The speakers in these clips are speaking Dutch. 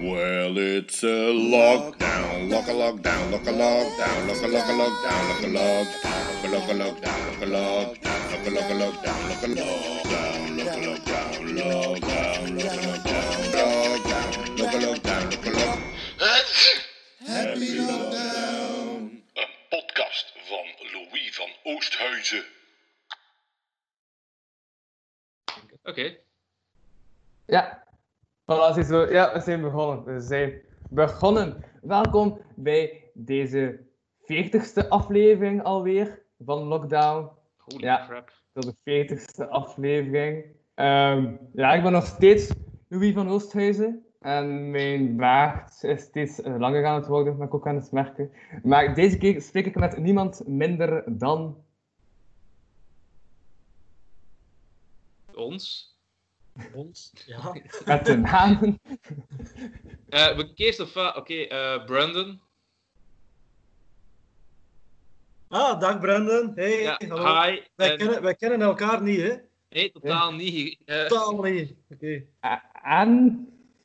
Well, it's a lockdown, lock a lockdown, lock a lockdown, lock a lock a lockdown, lock a lockdown, lock a lockdown, lock a lockdown, lock a lock a lockdown, lock a lockdown, lock a lockdown, lockdown, lock a lockdown, lockdown, lock a lockdown, lock a lock. Happy lockdown. Een podcast van Louis van Oosthuizen. Oké. Ja, voilà. Ja, we zijn begonnen. We zijn begonnen. Welkom bij deze 40ste aflevering alweer van Lockdown. Holy Ja. crap. Tot de 40ste aflevering. Ehm, ja, ik ben nog steeds Louis van Oosthuizen. En mijn baard is steeds eh, langer aan het worden, ben ik ook aan het merken. Maar deze keer spreek ik met niemand minder dan Ons. Ons, ja. met de namen. Eh we eerst of? Oké, eh, Brandon. Ah, dag Brendan. Hey, Ja, hallo. hi. Wij, En- kennen, wij kennen elkaar niet, hè? Nee, totaal niet. Eh, Totaal niet. Oké. En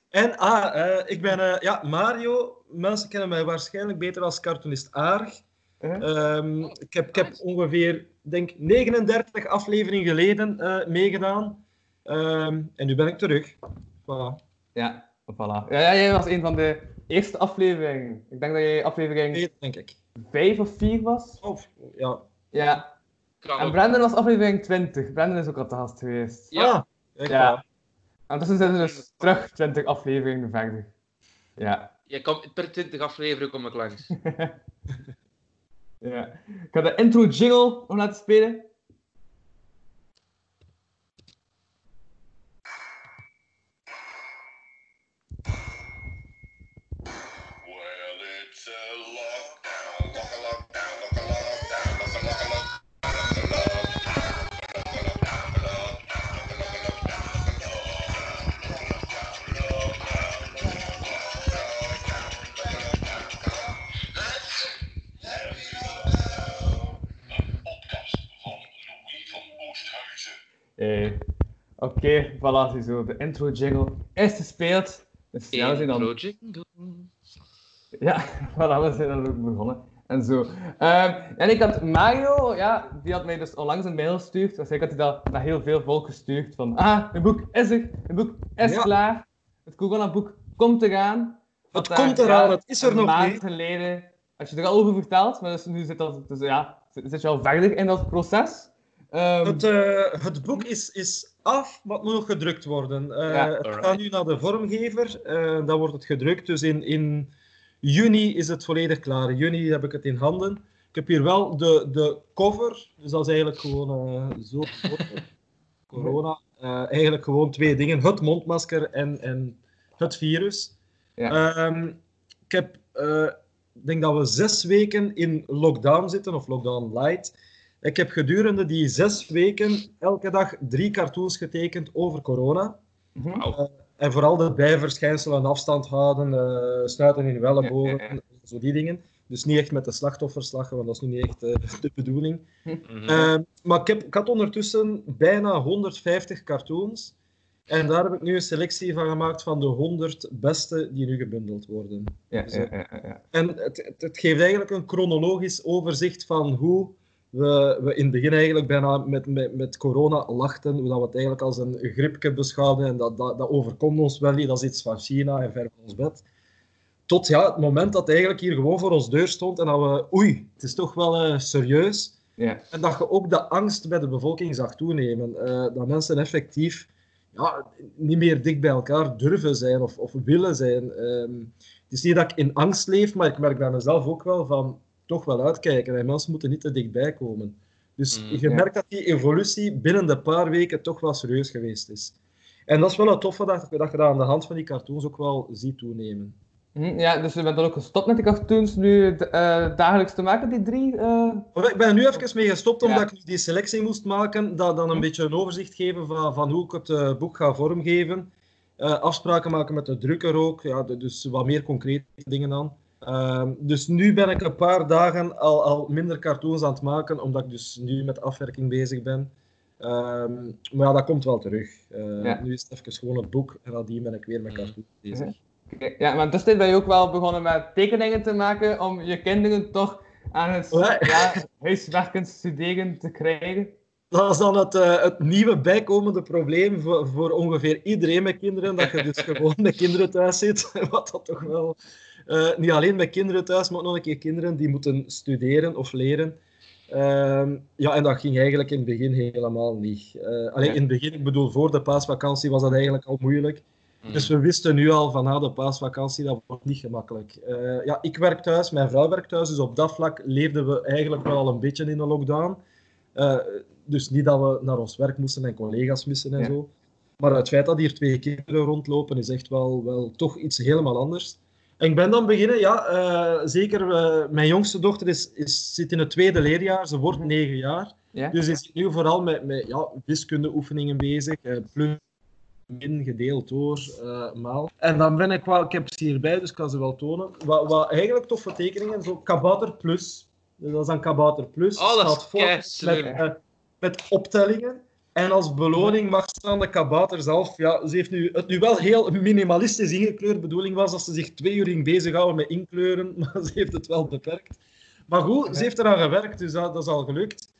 En, ah, eh, ik ben eh, ja, Mario. Mensen kennen mij waarschijnlijk beter als cartoonist Aarg. eh, Ehm, ik, heb, ik heb ongeveer, denk 39 afleveringen geleden eh, meegedaan. Ehm, en nu ben ik terug. Voilà. ja, voilà. Ja, jij was een van de eerste afleveringen. Ik denk dat jij aflevering Nee, denk ik. 5 of 4 was. Of, ja. Ja. kan En ook. Brandon was aflevering 20. Brandon is ook al te gast geweest. Ja. Ah, Ja. En tussen zijn er dus terug 20 afleveringen verder. Ja. Je komt per 20 afleveringen kom ik langs. ja. Ik ga de intro jingle nog laten spelen. Oké, voilà, ziezo. De intro jingle is gespeeld. Dus ja, we zijn dan... Ja, voilà, we zijn dan ook begonnen. En zo. Ehm, en ik had Mario, ja, die had mij dus onlangs een mail gestuurd. Dus ik had hij dat naar heel veel volk gestuurd. Van, ah, mijn boek is er. Mijn boek is Ja. klaar. Het corona-boek komt eraan. Het Wat komt eraan, ja, het is er een nog maand niet. geleden had je er al over verteld. Maar dus nu zit, dat, dus, ja, zit je al verder in dat proces. Ehm, Het, eh, het boek is, is af, maar het moet nog gedrukt worden. Eh, Ja. het gaat nu naar de vormgever, eh, dan wordt het gedrukt. Dus in, in juni is het volledig klaar. In juni heb ik het in handen. Ik heb hier wel de, de cover, dus dat is eigenlijk gewoon eh, zo. corona. Eigenlijk gewoon twee dingen: het mondmasker en, en het virus. Ja. Ehm, ik heb, ik denk dat we zes weken in lockdown zitten, of lockdown light. Ik heb gedurende die zes weken elke dag drie cartoons getekend over corona. mhm. Wauw. En vooral de bijverschijnselen, afstand houden, eh, snuiten in wellebogen, Ja, ja, zo die dingen. Dus niet echt met de slachtofferslag, want dat is nu niet echt eh, de bedoeling. Mhm. Eh, maar ik, heb, ik had ondertussen bijna 150 cartoons. En daar heb ik nu een selectie van gemaakt van de 100 beste die nu gebundeld worden. ja, Dus, ja, ja, ja. En het, het, het geeft eigenlijk een chronologisch overzicht van hoe we, we in het begin eigenlijk bijna met, met, met corona lachten. Hoe dat we het eigenlijk als een griepje beschouwden. En dat, dat, dat overkomt ons wel niet. Dat is iets van China en ver van ons bed. Tot ja, het moment dat het eigenlijk hier gewoon voor ons deur stond. En dat we, oei, het is toch wel eh, serieus. ja. En dat je ook de angst bij de bevolking zag toenemen. Eh, dat mensen effectief ja, niet meer dicht bij elkaar durven zijn of, of willen zijn. Ehm, het is niet dat ik in angst leef, maar ik merk bij mezelf ook wel van toch wel uitkijken. En mensen moeten niet te dichtbij komen. Dus Mm, je ja. merkt dat die evolutie binnen de paar weken toch wel serieus geweest is. En dat is wel het toffe dat, dat je dat aan de hand van die cartoons ook wel ziet toenemen. Mhm, Ja, dus je bent dan ook gestopt met die cartoons nu eh, dagelijks te maken, die drie? eh? Ik ben er nu even mee gestopt, omdat Ja. ik nu die selectie moest maken. Dat dan een Hm. beetje een overzicht geven van, van hoe ik het eh, boek ga vormgeven. Eh, afspraken maken met de drukker ook. Ja, de- dus wat meer concrete dingen aan. Ehm, dus nu ben ik een paar dagen al, al minder cartoons aan het maken, omdat ik dus nu met afwerking bezig ben. Ehm, maar ja, dat komt wel terug. Eh, Ja. Nu is het even gewoon het boek en nadien ben ik weer met Hm. cartoons bezig. Oké, Ja, maar tussentijd ben je ook wel begonnen met tekeningen te maken om je kinderen toch aan het Ja. ja, huiswerken studeren te krijgen. Dat is dan het, eh, het nieuwe bijkomende probleem voor, voor ongeveer iedereen met kinderen, dat je dus gewoon met kinderen thuis zit. Wat dat toch wel... eh, niet alleen met kinderen thuis, maar ook nog een keer kinderen die moeten studeren of leren. Ehm, ja, en dat ging eigenlijk in het begin helemaal niet. Eh alleen in het begin, ik bedoel, voor de paasvakantie was dat eigenlijk al moeilijk. Mm. Dus we wisten nu al van na de paasvakantie, dat wordt niet gemakkelijk. Eh, ja, ik werk thuis, mijn vrouw werkt thuis, dus op dat vlak leefden we eigenlijk wel al een beetje in de lockdown. Dus niet dat we naar ons werk moesten en collega's missen en Ja. zo. Maar het feit dat hier twee kinderen rondlopen is echt wel, wel toch iets helemaal anders. En ik ben dan beginnen, ja, eh, zeker eh, mijn jongste dochter is, is, zit in het tweede leerjaar, ze wordt negen jaar. Ja? Dus is nu vooral met, met ja, wiskundeoefeningen bezig. eh, plus, min, gedeeld door, eh, maal. En dan ben ik wel, ik heb ze hierbij, dus ik kan ze wel tonen. Wat, wat eigenlijk toffe tekeningen, zo Kabouter Plus. Dus dat is dan Kabouter Plus. Oh, dat is Staat voor met, met optellingen. En als beloning mag staan de kabouter zelf. Ja, ze heeft nu, het nu wel heel minimalistisch ingekleurd. De bedoeling was dat ze zich twee uur ging bezighouden met inkleuren, maar ze heeft het wel beperkt. Maar goed, ze heeft eraan gewerkt, dus dat, dat is al gelukt.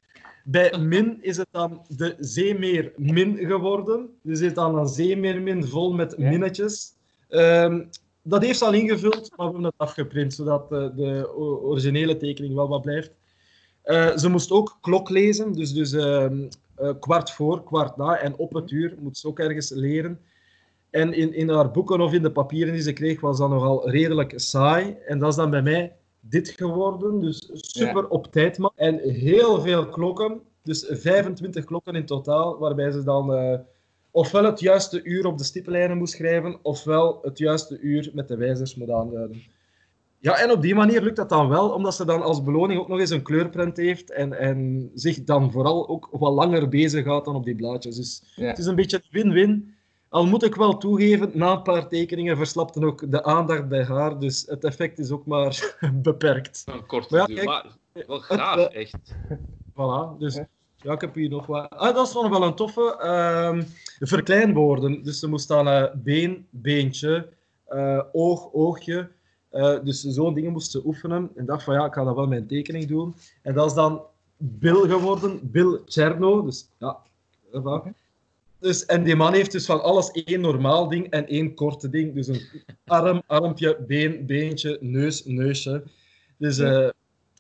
Bij min is het dan de zeemeer min geworden. Dus het is dan een zeemeer min vol met minnetjes. Ehm, dat heeft ze al ingevuld, maar we hebben het afgeprint, zodat de, de o- originele tekening wel wat blijft. Eh, ze moest ook klok lezen, dus, dus ehm, eh, kwart voor, kwart na en op het uur moet ze ook ergens leren. En in, in haar boeken of in de papieren die ze kreeg, was dat nogal redelijk saai. En dat is dan bij mij dit geworden, dus super op tijd. man. En heel veel klokken, dus 25 klokken in totaal, waarbij ze dan eh, ofwel het juiste uur op de stippenlijnen moest schrijven, ofwel het juiste uur met de wijzers moet aanduiden. Ja, en op die manier lukt dat dan wel, omdat ze dan als beloning ook nog eens een kleurprint heeft en, en zich dan vooral ook wat langer bezighoudt dan op die blaadjes. Dus Ja. het is een beetje een win-win. Al moet ik wel toegeven, na een paar tekeningen verslapte ook de aandacht bij haar, dus het effect is ook maar beperkt. Een kort Maar ja, duur. kijk, Maar wel gaaf, echt. Voilà, dus Ja. ja, ik heb hier nog wat. Ah, dat is nog wel een toffe. ehm verkleinwoorden. Dus er moest dan eh, been, beentje, eh, oog, oogje. Eh, dus zo'n dingen moesten ze oefenen. En dacht van ja, ik ga dat wel een tekening doen. En dat is dan Bill geworden, Bill Cherno. Dus ja, voilà. Dus, en die man heeft dus van alles één normaal ding en één korte ding. Dus een arm, armpje, been, beentje, neus, neusje. Dus, eh,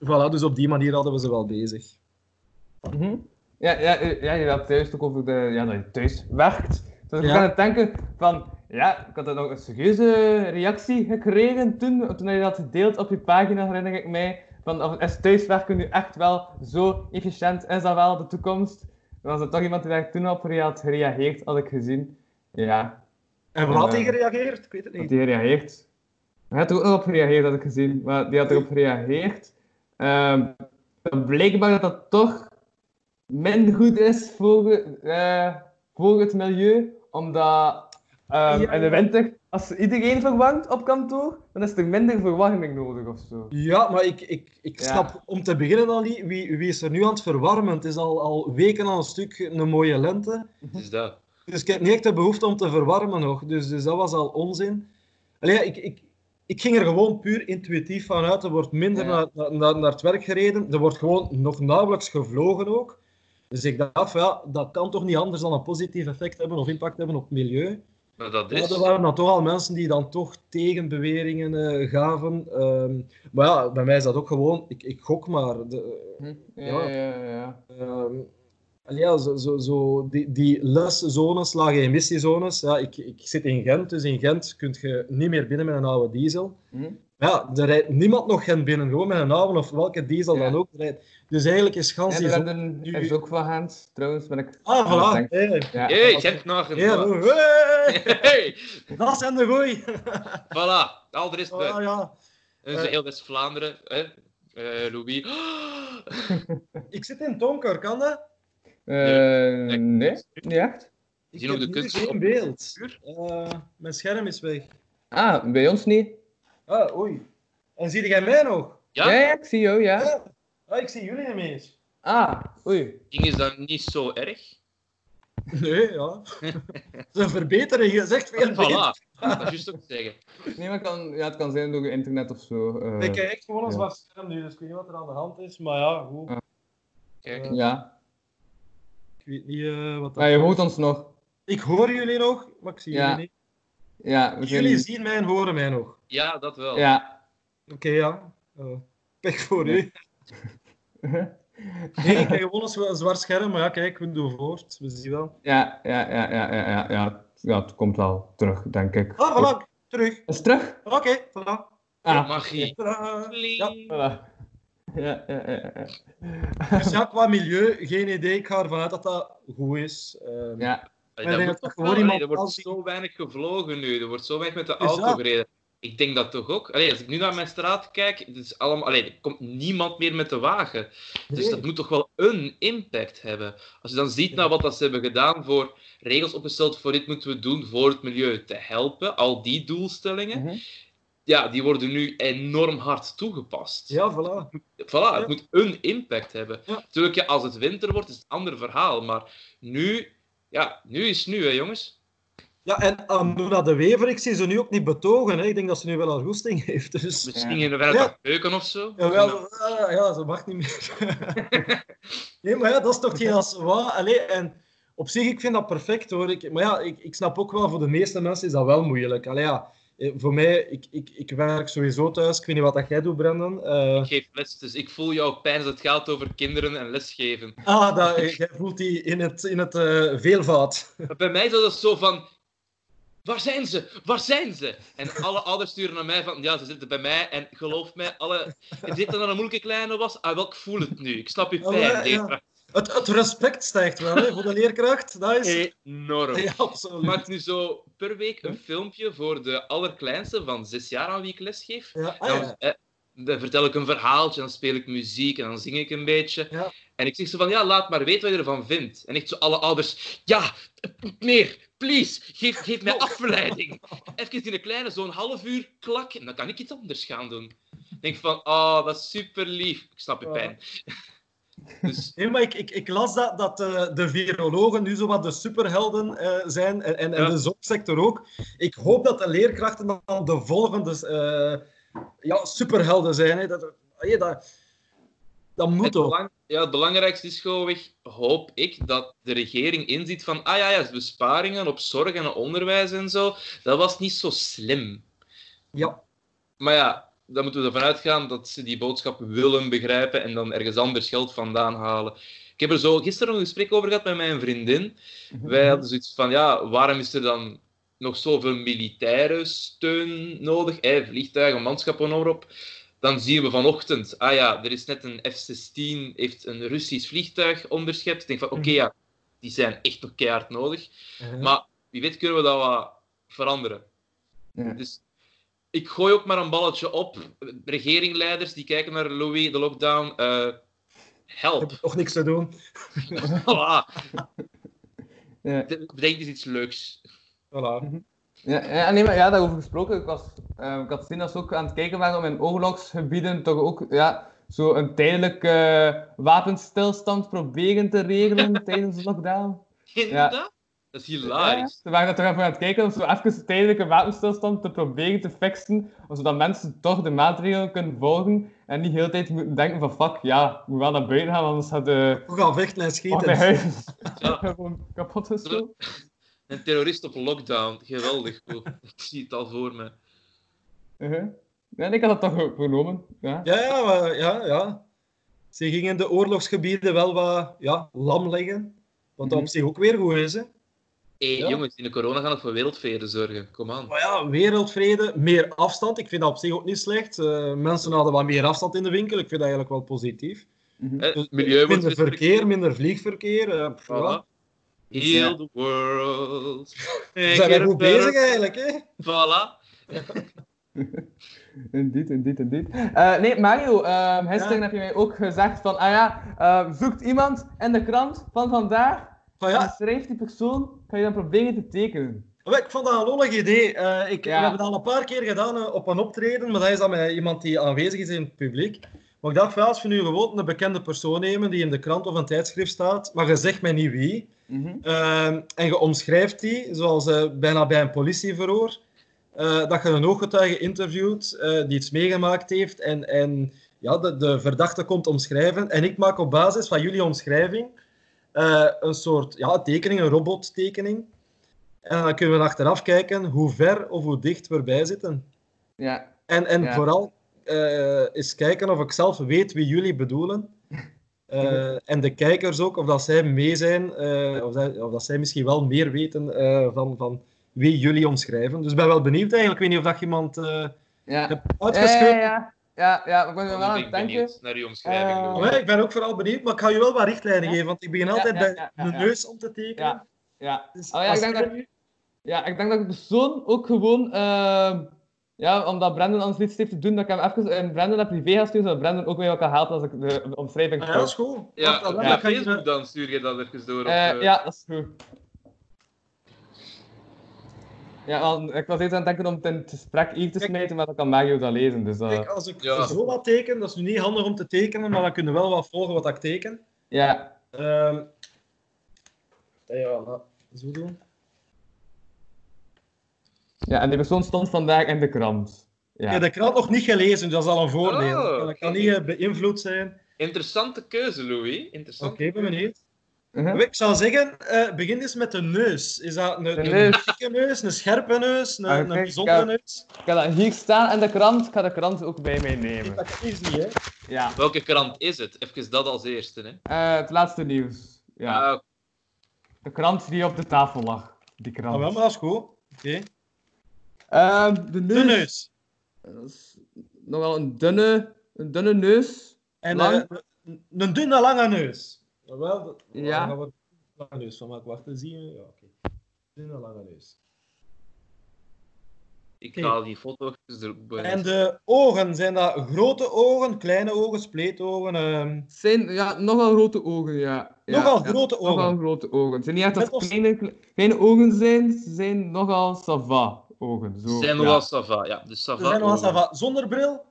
voilà, dus op die manier hadden we ze wel bezig. Mhm. Ja, ja, eh, ja, je had juist ook over de, ja, dat je thuis werkt. Dus ik Ja. aan het denken van, ja, ik had er nog een serieuze reactie gekregen toen, toen je dat gedeeld op je pagina, herinner ik mij. Van, is thuiswerken nu echt wel zo efficiënt? Is dat wel de toekomst? Dan was er toch iemand die daar toen op had gereageerd, had ik gezien. Ja, En wat had hij gereageerd? Ik weet het niet. die gereageerd. Hij had er ook op gereageerd, had ik gezien. Maar die had erop gereageerd. Ehm, blijkbaar dat dat toch minder goed is voor, eh, voor het milieu. Omdat ehm, Ja. in de winter, als iedereen verwarmt op kantoor, dan is er minder verwarming nodig of zo. Ja, maar ik, ik, ik Ja. snap om te beginnen al niet, wie, wie is er nu aan het verwarmen? Het is al, al weken aan een stuk een mooie lente. Dus dat. Dus ik heb niet echt de behoefte om te verwarmen nog. Dus, dus dat was al onzin. Allee, ja, ik, ik, ik ging er gewoon puur intuïtief van uit. Er wordt minder Ja. naar, naar, naar het werk gereden. Er wordt gewoon nog nauwelijks gevlogen ook. Dus ik dacht, ja, dat kan toch niet anders dan een positief effect hebben of impact hebben op het milieu. Maar dat Ja, is... er waren dan toch al mensen die dan toch tegenbeweringen eh gaven. Ehm, maar ja, bij mij is dat ook gewoon, ik, ik gok maar. De, Ja, ja, ja. ehm, en ja, zo, zo, zo, die, die leszones, lage emissiezones. Ja, ik, ik zit in Gent, dus in Gent kun je niet meer binnen met een oude diesel. Hm? Ja, er rijdt niemand nog Gent binnen, gewoon met een oude of welke diesel Ja. dan ook. Rijdt. Dus eigenlijk is gans En die zon... Renden nu- is ook van Gent, trouwens, ben ik... Ah, voilà. denken. Hey. Ja. Hey, Gent naar een Ja, doel. hey. Hey, Dat zijn de goeie. voilà. Al de rest Ah, bij. ja. Dus Eh. heel West-Vlaanderen. hè. Eh, Louis. Ik zit in Tonker, kan dat? Eh, Nee. nee, niet echt. Je Ik ook heb de kunst geen op- beeld. Eh, mijn scherm is weg. Ah, bij ons niet. Ah, oei. En zie jij mij nog? Ja, Ja, ja, ik zie jou, ja. Ja. Ah, ik zie jullie niet meer. Ah, oei. ding is dan niet zo erg. Nee, ja. Dat is een verbetering, is echt veel beter. Voilà. Dat is juist ook te zeggen. Nee, maar het kan, ja, het kan zijn door internet of zo. eh, Ik kijk gewoon een ja. zwart scherm nu, dus ik weet niet wat er aan de hand is. Maar ja, goed. Ja. Kijk. Ja, Ik weet niet eh, wat dat maar je hoort ons nog. Ik hoor jullie nog, maar ik zie Ja. jullie niet. Ja, we. Jullie zien mij en horen mij nog. Ja, dat wel. Ja. Oké, ja. Eh pech voor u. Nee, ik kijk gewoon een zwa- zwart scherm, maar ja, kijk, we doen voort. We zien wel. Ja, ja, ja, ja, ja, ja, ja. Ja, het komt wel terug, denk ik. Ah, voilà, terug. Is het terug? Oké, voilà. Ah, Magie. Ja. voilà. Ja, ja, ja, ja. Dus ja, qua milieu, geen idee. Ik ga ervan uit dat dat goed is. Ehm, Ja, Maar dat wel, iemand er wordt zo weinig gevlogen nu. Er wordt zo weinig met de auto gereden. Ik denk dat toch ook. Allee, als ik nu naar mijn straat kijk, het is allemaal, allee, er komt niemand meer met de wagen. Dus nee. dat moet toch wel een impact hebben. Als je dan ziet naar wat dat ze hebben gedaan voor regels opgesteld voor dit moeten we doen voor het milieu te helpen, al die doelstellingen, Mhm. ja, die worden nu enorm hard toegepast. Ja, voilà. Voilà, Ja. het moet een impact hebben. Ja. Natuurlijk, ja, als het winter wordt, is het een ander verhaal. Maar nu, ja, nu is nu, hè, jongens. Ja, en Anuna de Wever, ik zie ze nu ook niet betogen. Hè. Ik denk dat ze nu wel een goesting heeft. Dus... Misschien Ja. in de verre Ja. dag beuken of zo. Jawel, ah, ja, ze mag niet meer. nee, maar ja, dat is toch geen als. Allee, en op zich, ik vind dat perfect hoor. Ik, maar ja, ik, ik snap ook wel, voor de meeste mensen is dat wel moeilijk. Allee, ja, eh, voor mij, ik, ik, ik werk sowieso thuis. Ik weet niet wat dat jij doet, Brendan. Eh, Ik geef les, dus ik voel jouw pijn als het gaat over kinderen en lesgeven. ah, dat, eh, jij voelt die in het, in het eh, veelvoud. Bij mij is dat zo van... Waar zijn ze? Waar zijn ze? En alle ouders sturen naar mij van... Ja, ze zitten bij mij. En geloof mij, alle... Zit dat een moeilijke kleine was. Ah, wel, ik voel het nu. Ik snap je pijn. ja. Het, het respect stijgt wel hè, voor de leerkracht. Dat is... Enorm. Ja, Ik absoluut. maak nu zo per week een filmpje voor de allerkleinste van zes jaar aan wie ik lesgeef. Ja, ah, Dan, eh, vertel ik een verhaaltje, dan speel ik muziek en dan zing ik een beetje. Ja. En ik zeg zo van, ja, laat maar weten wat je ervan vindt. En echt zo alle ouders, ja, meer, please, geef, geef mij afleiding. Even in een kleine, zo'n half uur klak, en dan kan ik iets anders gaan doen. Ik denk van, oh, dat is super lief. Ik snap je Ja. pijn. Dus Nee, maar ik, ik, ik las dat, dat eh, de virologen nu zo wat de superhelden eh, zijn en, en, de zorgsector ook. Ik hoop dat de leerkrachten dan de volgende eh, ja, superhelden zijn. Hè. Dat, dat, dat moet het, toch. belang- ja, het belangrijkste is gewoonweg, hoop ik, dat de regering inziet van, ah ja, ja, besparingen op zorg en onderwijs en zo, dat was niet zo slim. Ja, Maar ja, dan moeten we ervan uitgaan dat ze die boodschap willen begrijpen en dan ergens anders geld vandaan halen. Ik heb er zo gisteren een gesprek over gehad met mijn vriendin. Wij hadden zoiets van, ja, waarom is er dan nog zoveel militaire steun nodig? Hè, vliegtuigen, manschappen op. Dan zien we vanochtend, ah ja, er is net een F-16, heeft een Russisch vliegtuig onderschept. Ik denk van, oké, ja, die zijn echt nog keihard nodig. Maar wie weet kunnen we dat wat veranderen. Ja. Dus ik gooi ook maar een balletje op. Regeringleiders die kijken naar Louis, de lockdown. eh, ik help. heb nog niks te doen. Voilà. Ja. Bedenk eens iets leuks. Voilà. Ja, ja, nee, maar ja, daarover gesproken. Ik, was, eh, ik had gezien dat ze ook aan het kijken waren om in oorlogsgebieden toch ook ja, zo een tijdelijke eh, wapenstilstand proberen te regelen tijdens de lockdown. Inderdaad. Dat is Ja, hilarisch. ze waren er toch even aan het kijken om zo even een tijdelijke wapenstilstand te proberen te fixen, zodat mensen toch de maatregelen kunnen volgen en niet de hele tijd moeten denken van fuck, ja, we gaan naar buiten gaan, anders gaat de, We gaan vechten en oh, de schieten. huis Ja. gewoon kapot zo. Een terrorist op lockdown. Geweldig. goed. Ik zie het al voor me. Uh-huh. Ja, ik had dat toch vernomen. Ja. Ja, ja, maar, ja, ja. Ze gingen de oorlogsgebieden wel wat ja, lam leggen. Wat Mhm. op zich ook weer goed is. Hè. Ja. jongens, in de corona gaan we voor wereldvrede zorgen. Kom aan. Maar ja, wereldvrede, meer afstand. Ik vind dat op zich ook niet slecht. Eh, mensen hadden wat meer afstand in de winkel. Ik vind dat eigenlijk wel positief. Mhm. Hè, Dus Het milieu minder respecteerd. verkeer, minder vliegverkeer. eh. Voilà. Heal the world. We zijn er goed bezig eigenlijk. Hè? Voilà. Indeed, indeed, indeed. Eh, nee, Mario, ehm gisteren Ja. heb je mij ook gezegd van, ah ja, eh, zoekt iemand in de krant van vandaag, Van, en ja, schrijft die persoon, kan je dan proberen te tekenen. Wel, Ik vond dat een lollig idee. Eh, ik, Ja. heb het al een paar keer gedaan eh, op een optreden, maar dat is dan met iemand die aanwezig is in het publiek. Maar ik dacht, wel, als we nu gewoon een bekende persoon nemen die in de krant of een tijdschrift staat, maar je zegt mij niet wie, Mhm. eh, en je omschrijft die, zoals eh, bijna bij een politieverhoor, eh, dat je een ooggetuige interviewt eh, die iets meegemaakt heeft en, en ja, de, de verdachte komt omschrijven. En ik maak op basis van jullie omschrijving een soort ja, tekening, een robottekening. En dan kunnen we achteraf kijken hoe ver of hoe dicht we erbij zitten. Ja. En, en Ja. vooral eens kijken of ik zelf weet wie jullie bedoelen. Eh, en de kijkers ook, of dat zij mee zijn, eh, of, dat, of dat zij misschien wel meer weten eh, van, van wie jullie omschrijven. Dus ik ben wel benieuwd eigenlijk. Ik weet niet of dat je iemand eh Ja. hebt Ja, uitgeschreven. ja, ja. Ja, ja, ik ben Dan wel aan het denken. naar uw omschrijving. Maar ik ben ook vooral benieuwd, maar ik ga je wel wat richtlijnen Ja. geven, want ik begin altijd ja, bij ja, ja, de ja. neus om te tekenen. Ja. Ja. Dus Oh ja, ik denk dat- ja, ik denk dat de persoon ook gewoon... ja, omdat Brandon anders niets heeft te doen, dat ik hem even in Brandon heb privé gaan sturen, zodat Brandon ook wat kan helpen als ik de omschrijving Ah, ja, dat is goed. Ja, Wacht, dan op ga je- Facebook dan stuur je dat even door. op, Eh, eh, ja, dat is goed. Ja, want ik was eerst aan het denken om het in het gesprek hier te smijten, maar dan kan Mario dat lezen. Dus, eh, Kijk, als ik Ja. zo wat teken, dat is nu niet handig om te tekenen, maar dan kunnen we wel wat volgen wat ik teken. ja. Ehm ja, nou, zo doen. Ja, en die persoon stond vandaag in de krant. Ik Ja. heb de krant nog niet gelezen, dus dat is al een voordeel. Oh, dat kan niet eh, beïnvloed zijn. Interessante keuze, Louis. Oké, Interessant. ben benieuwd. Uh-huh. Ik zou zeggen, eh, begin eens met de neus. Is dat een, een neus. dikke neus, een scherpe neus, een, Ah, een bijzondere ja. neus? Ik ga dat hier staan in de krant. Ik ga de krant ook bij mij nemen. Dat is niet, hè? Ja. Welke krant is het? Even dat als eerste. Hè. Eh, het laatste nieuws. Ja. Ah, De krant die op de tafel lag. Die Ah, krant. wel, maar dat is goed. Oké. Ehm, de neus. De neus. Dat is nogal een dunne, een dunne neus. En Lang. eh, een- een dunne, lange neus. Wel, Ja. daar gaan we een lange neus van maken. Wacht, dan zie je. Ja, oké. Dunne, lange neus. ik ga die foto erbij. En de ogen, zijn dat grote ogen, kleine ogen, spleetogen? ehm Het zijn ja, nogal grote ogen, ja. ja Nogal ja, grote ogen. Nogal grote ogen. Het zijn niet echt dat kleine, kleine ogen zijn, ze zijn nogal sava ogen. Zo, Ze zijn ja. nogal sava. Ja, dus sava. Ze zijn sava. Zonder bril?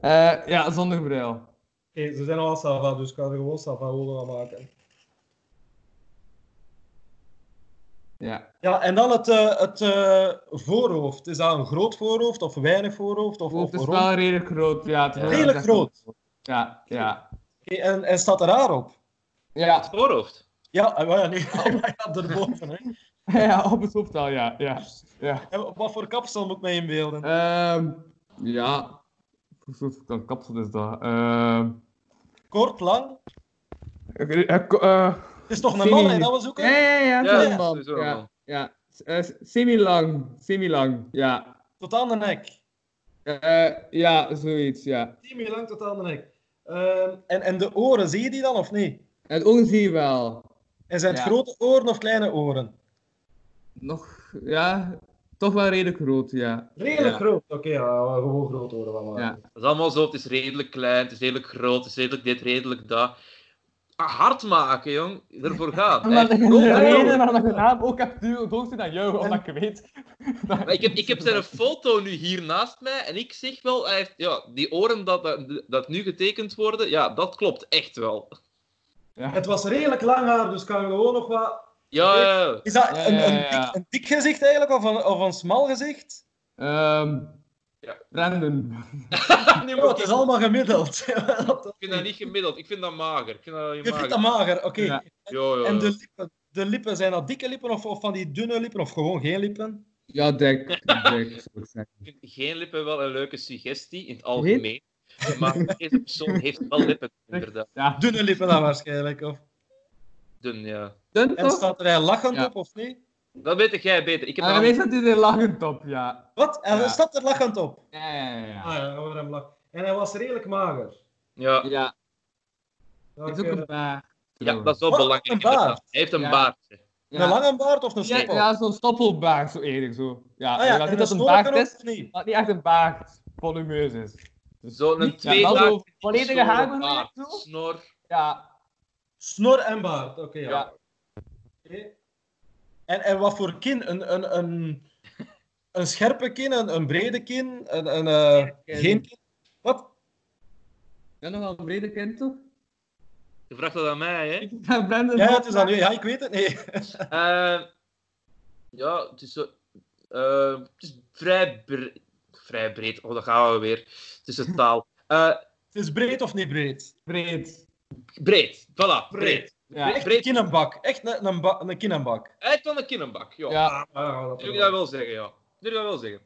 Eh, ja, zonder bril. ze zijn nogal sava, dus ik kan er gewoon sava ogen aan maken. Ja. Ja, en dan het, eh, het eh, voorhoofd. Is dat een groot voorhoofd of weinig voorhoofd? Of, Het of is rond? wel redelijk groot, ja. Het is Redelijk groot? Ja, ja. En, en staat er haar op? Ja, Het voorhoofd. Ja, wel ja, nee, ja, erboven. Hè. ja, op het hoofd al, ja. ja. ja. En op wat voor kapsel moet ik mij inbeelden? Ehm, ja. Soort van kapsel is dat? Ehm, Kort, lang? eh, eh, eh, Het is toch een Semi- man, hè, dat we zoeken? ja, ja, ja, Ja, ja, man. Ja, man. ja. Eh, semi-lang, semi-lang, ja. Tot aan de nek. Eh, ja, zoiets, ja. 10 meter lang tot aan de nek. Ehm, en, en de oren, zie je die dan of niet? En het ogen zie je wel. En zijn het Ja. grote oren of kleine oren? Nog, ja, toch wel redelijk groot, ja. Redelijk Ja. groot. Oké, ja, gewoon oren van maken. Ja. Dat is allemaal zo. Het is redelijk klein, het is redelijk groot, het is redelijk dit, redelijk dat. Ah, hard maken, jong. Ervoor ik heeft de reden waarom ik de naam ook heb doorgestuurd aan jou, omdat ik weet... Maar ik heb, ik heb zijn foto nu hier naast mij en ik zeg wel, hij heeft, ja, die oren dat, dat, dat nu getekend worden, ja, dat klopt echt wel. Ja. Het was redelijk lang haar, dus kan je gewoon nog wat... Ja, ja. Is dat Ja, een, ja, een, ja. dik, een dik gezicht eigenlijk, of een, of een smal gezicht? Ehm Ja. Brandon. Nee, Oh, maar het is allemaal gemiddeld. Ik vind dat niet gemiddeld, ik vind dat mager. Ik vind dat Je mager. vindt dat mager, oké. Ja. Ja, ja, En de lippen, de lippen, zijn dat dikke lippen of, of van die dunne lippen, of gewoon geen lippen? Ja, dik. ik zeggen. Ik vind geen lippen wel een leuke suggestie in het algemeen. Maar deze persoon heeft wel lippen, inderdaad. Ja, Dunne lippen dan waarschijnlijk, of... Dun, ja. dun En staat er hij lachend Ja. op, of niet? Dat weet jij beter. Ik heb Ja, dat meestal staat hij er lachend op, ja. Wat? En Ja. staat er lachend op? Ja, ja, ja. Ah ja. ja, hem lachen. En hij was redelijk mager. Ja. Ja, Ja, het is ook een baard. ja, dat is wel Wat? belangrijk. Een baard? inderdaad. Hij heeft een Ja. baardje. Een lange baard of een Ja, stoppel? ja zo'n stoppelbaard, zo eerlijk zo. Ja, ah ja, dat een het een baard is, of niet? maar niet echt een baard volumeus is. Dus Zo'n ja, twee dagen volledige haar. Snor. Ja, Snor en baard, oké. ja. En, en wat voor kin? Een, een, een, een scherpe kin, een, een brede kin, een, een, eh, kin. geen kin? Wat? ja nogal een brede kind toch? Je vraagt dat aan mij, hè? Ja, Brandon. Ja, het is aan u. Ja, ik weet het. Nee. Eh, ja, het is zo... Eh, het is vrij, bre- vrij breed. Oh, daar gaan we weer. Het is een taal. Eh, Het is breed of niet breed? Breed. Breed. Voilà, breed. Ja. Echt breed. een kinenbak. Echt een, een, een. Uit van de kinnenbak, ja. Ja. Ah, dat Durf ik dat wel zeggen, ja. Durf ik dat wel zeggen.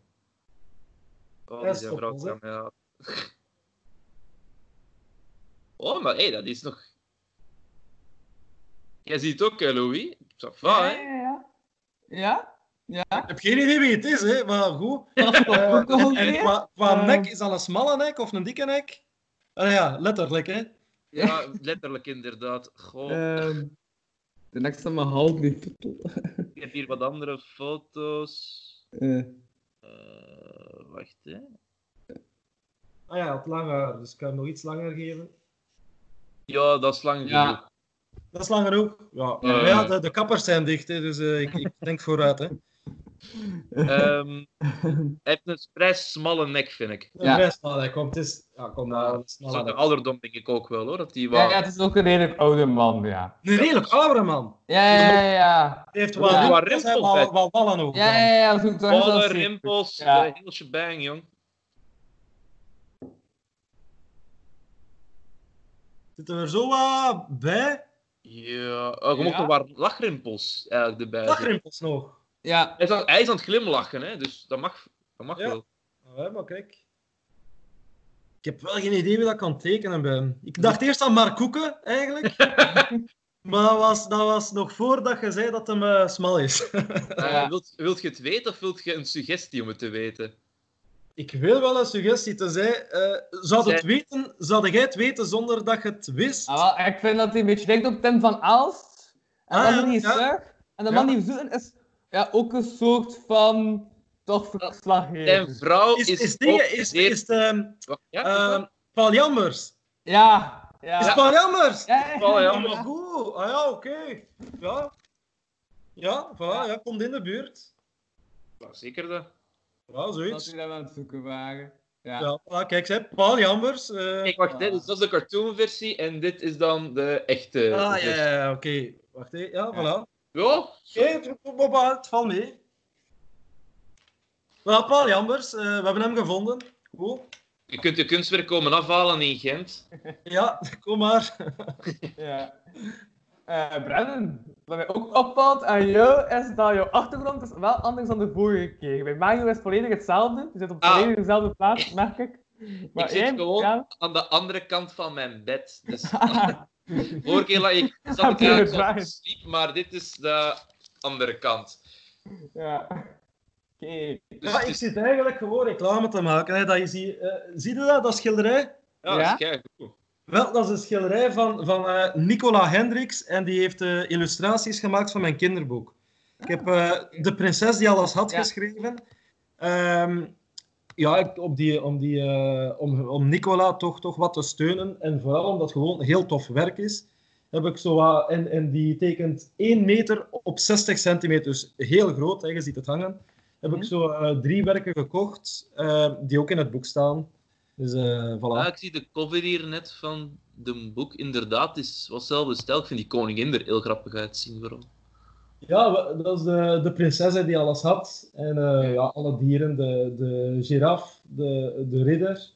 Oh, Dat is vrouw wel, ja. Oh, maar hé, dat is nog... Jij ziet het ook, hè, Louis? Ça va, Ja, hè? ja, ja. Ja? Ja? Ik heb geen idee wie het is, hè, maar goed. Eh, en qua, qua nek, is dat een smalle nek of een dikke nek? Ah ja, letterlijk, hè. Ja, letterlijk inderdaad. Goh, Ehm, de nek staat maar half niet. ik heb hier wat andere foto's. Eh, Eh, wacht, hè. Ah ja, het lange haar, dus ik kan hem nog iets langer geven. Ja, dat is lang Ja. genoeg. Dat is langer ook. Ja, Eh. ja de, de kappers zijn dicht, hè, dus eh, ik, ik denk vooruit. Hè. Ehm, hij heeft een vrij smalle nek, vind ik. De Ja. rest, maar hij komt, het is, ja, kom nou, een smalle Zo'n nek. ouderdom denk ik ook wel, hoor. Dat die ja, wat... ja, het is ook een redelijk oude man, ja. Een redelijk oude man. Ja, ja, ja. ja. Die heeft Ja. wel, Wat wel, rimpels, wel, hè. wel ballen over. Ja, ja, ja. Ballen, zo- rimpels, Ja. de hele shebang, jong. Zitten er zo wat bij? Ja, oh, je Ja? nog waar lachrimpels eigenlijk erbij. Dagrimpels nog. Ja. Hij is, aan, hij is aan het glimlachen, hè, dus dat mag, dat mag Ja. wel. Ja, maar kijk. Ik heb wel geen idee wie dat kan tekenen ben. Ik dacht eerst aan Mark Koeken, eigenlijk. maar dat was, dat was nog voordat je zei dat hem eh, smal is. Ja. wilt, wilt je het weten of wilt je een suggestie om het te weten? ik wil wel een suggestie te zijn. eh, zou, het Zij- weten, zou jij het weten zonder dat je het wist? Ah, wel, ik vind dat hij een beetje lijkt op Tim van Aalst. En Ah, dat ja, is niet ja. En de Ja. man die we zoeken is ja, ook een soort van toch verslaggever. Zijn vrouw Is, is, is, dingen, is, zeer- is het, ehm, ja, ehm, Paul Jammers? Ja, ja. Is Paul Jammers? Ja, ja, Paul ja. Ah, maar goed. Ah ja, oké. Ja. Ja, voilà, ja, komt in de buurt. Ja, zeker dat. Ja, Dat zoiets. we dat aan het zoeken waren. Ja. Ja, voilà, kijk, zeg, Paul Jammers. eh, Kijk, wacht, hè, dus dat is de cartoonversie en dit is dan de echte. Ah, ja, versie. ja, ja, oké. Wacht even. Ja, voilà. Ja, Oké, het, valt mee. Wel, Paul Jambers, eh, we hebben hem gevonden. Goed. je kunt je kunstwerk komen afhalen in Gent. Ja, kom maar. Ja. Eh Brennan, wat mij ook opvalt aan jou is dat jouw achtergrond is wel anders dan de vorige keer. Bij Mario is het volledig hetzelfde. Je zit op Ah. volledig dezelfde plaats, merk ik. Maar ik zit gewoon ja. aan de andere kant van mijn bed. Dus vorige keer lag ik, zat ik eigenlijk sliep, maar dit is de andere kant. Ja. Oké. Dus Ja, ik is- zit eigenlijk gewoon reclame te maken. Hè, dat je ziet, eh, zie je dat, dat schilderij? ja, Ja? dat is keigoed. Wel, dat is een schilderij van, van eh, Nicola Hendricks en die heeft eh, illustraties gemaakt van mijn kinderboek. Ik heb eh, De Prinses die alles had Ja. geschreven. Ehm, ja, ik- op die, om, die, eh, om, om Nicola toch, toch wat te steunen en vooral omdat het gewoon heel tof werk is, heb ik zo wat, en, en die tekent 1 meter op 60 centimeter, dus heel groot, hè, je ziet het hangen. Heb ik Mhm. zo eh, drie werken gekocht, eh, die ook in het boek staan. Dus voilà. Ja, ik zie de cover hier net van de boek. Inderdaad, het is wat zelf besteld. Ik vind die koningin er heel grappig uitzien. Vooral. Ja, dat is de, de prinses hè, die alles had. En eh, ja, alle dieren, de, de giraf, de, de ridder,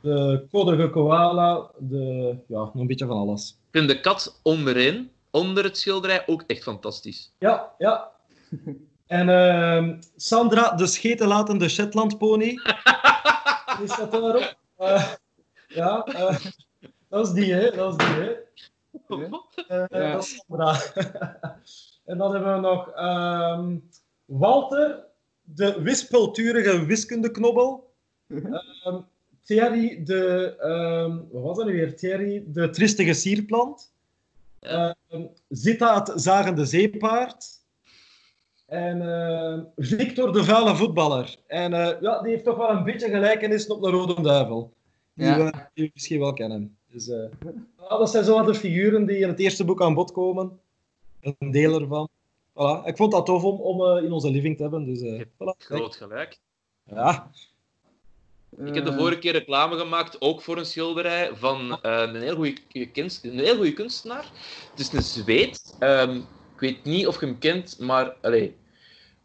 de koddige koala, de, ja, nog een beetje van alles. Ik vind de kat onderin, onder het schilderij, ook echt fantastisch. Ja, ja. En ehm, Sandra, de schetenlatende Shetlandpony. Is dat daarop? Eh, ja, eh, dat is die, hè. Dat is die, hè. Eh, Ja. Dat is Sandra. En dan hebben we nog ehm, Walter, de wispelturige wiskundeknobbel. Ehm Thierry, de... ehm, wat was dat nu weer? Thierry, de tristige sierplant. Ehm, Zita, het zagende zeepaard. En ehm, Victor, de vuile voetballer. En eh, ja, die heeft toch wel een beetje gelijkenis op de Rode Duivel. Die, Ja. we, die we misschien wel kennen. Dus, eh, ja, dat zijn zo wat de figuren die in het eerste boek aan bod komen. Een deel ervan. Voilà. Ik vond dat tof om, om eh, in onze living te hebben. Dus, eh, voilà. Groot gelijk. Ja. Ik heb de vorige keer reclame gemaakt, ook voor een schilderij van eh, een, heel goede kunst, een heel goede kunstenaar. Het is een Zweed. Ehm, ik weet niet of je hem kent, maar allee,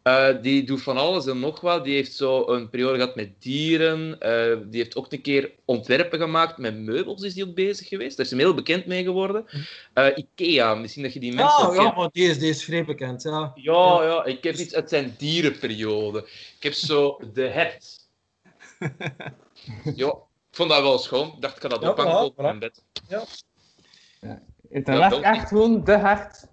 Eh, die doet van alles en nog wat. Die heeft zo een periode gehad met dieren. Eh, die heeft ook een keer ontwerpen gemaakt met meubels, is die ook bezig geweest. Daar is hij heel bekend mee geworden. Uh, Ikea, misschien dat je die mensen Ja, ja, maar die is, die is vrij bekend, ja. Ja, ja, ik heb iets uit zijn dierenperiode. Ik heb zo de hert. ja, ik vond dat wel schoon. Ik dacht, ik kan dat Ja, ophangen op mijn bed. Het Ja, werkt dat- echt gewoon de hart.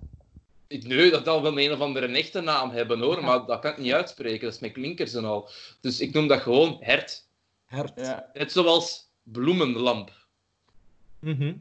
Ik- Nee, dat zal wel een of andere echte naam hebben hoor, maar dat kan ik niet uitspreken. Dat is met klinkers en al. Dus ik noem dat gewoon hert. Hert. Ja. Net zoals bloemenlamp. Mhm.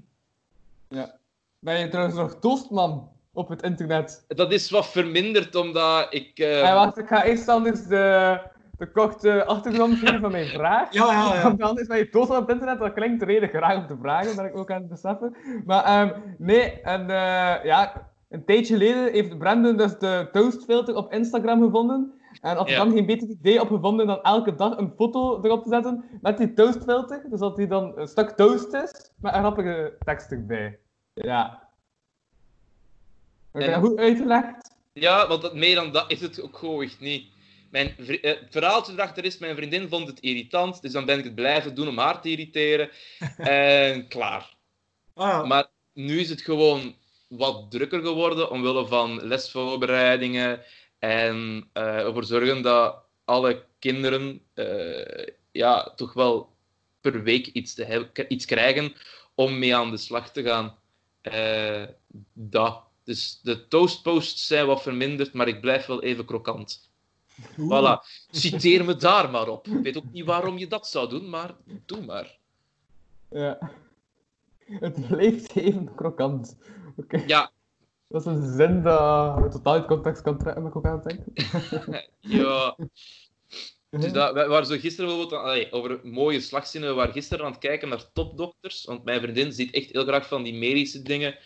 Ben je trouwens nog toastman op het internet? Dat is wat verminderd omdat ik. wacht, ik ga eerst anders de, de korte achtergrond geven van mijn vraag. Ja, ja, ja. Want anders ben je toastman op het internet, dat klinkt redelijk graag om te vragen, ben ik ook aan het beseffen. Maar ehm, nee, en eh, ja, een tijdje geleden heeft Brandon dus de toastfilter op Instagram gevonden. En had er Ja. dan geen beter idee op gevonden dan elke dag een foto erop te zetten met die toastfilter. Dus dat die dan een stuk toast is, met een grappige tekst erbij. Ja. Heb En- dat goed uitgelegd? Ja, want meer dan dat is het ook gewoon echt niet. Mijn eh, het verhaaltje erachter is, mijn vriendin vond het irritant, dus dan ben ik het blijven doen om haar te irriteren. en klaar. Ah. Maar nu is het gewoon wat drukker geworden omwille van lesvoorbereidingen en eh, ervoor zorgen dat alle kinderen eh, ja, toch wel per week iets, te hebben, iets krijgen om mee aan de slag te gaan. Eh, dat. Dus de toastposts zijn wat verminderd, maar ik blijf wel even krokant. Oeh. Voilà. Citeer me daar maar op. Ik weet ook niet waarom je dat zou doen, maar doe maar. Ja. Het blijft even krokant. Ja, Dat is een zin je totaal uit context kan trekken, maar ik ook aan het denken. ja. Dus dat, we waren zo gisteren bijvoorbeeld allee, over mooie slagzinnen. We waren gisteren aan het kijken naar topdokters. Want mijn vriendin ziet echt heel graag van die medische dingen.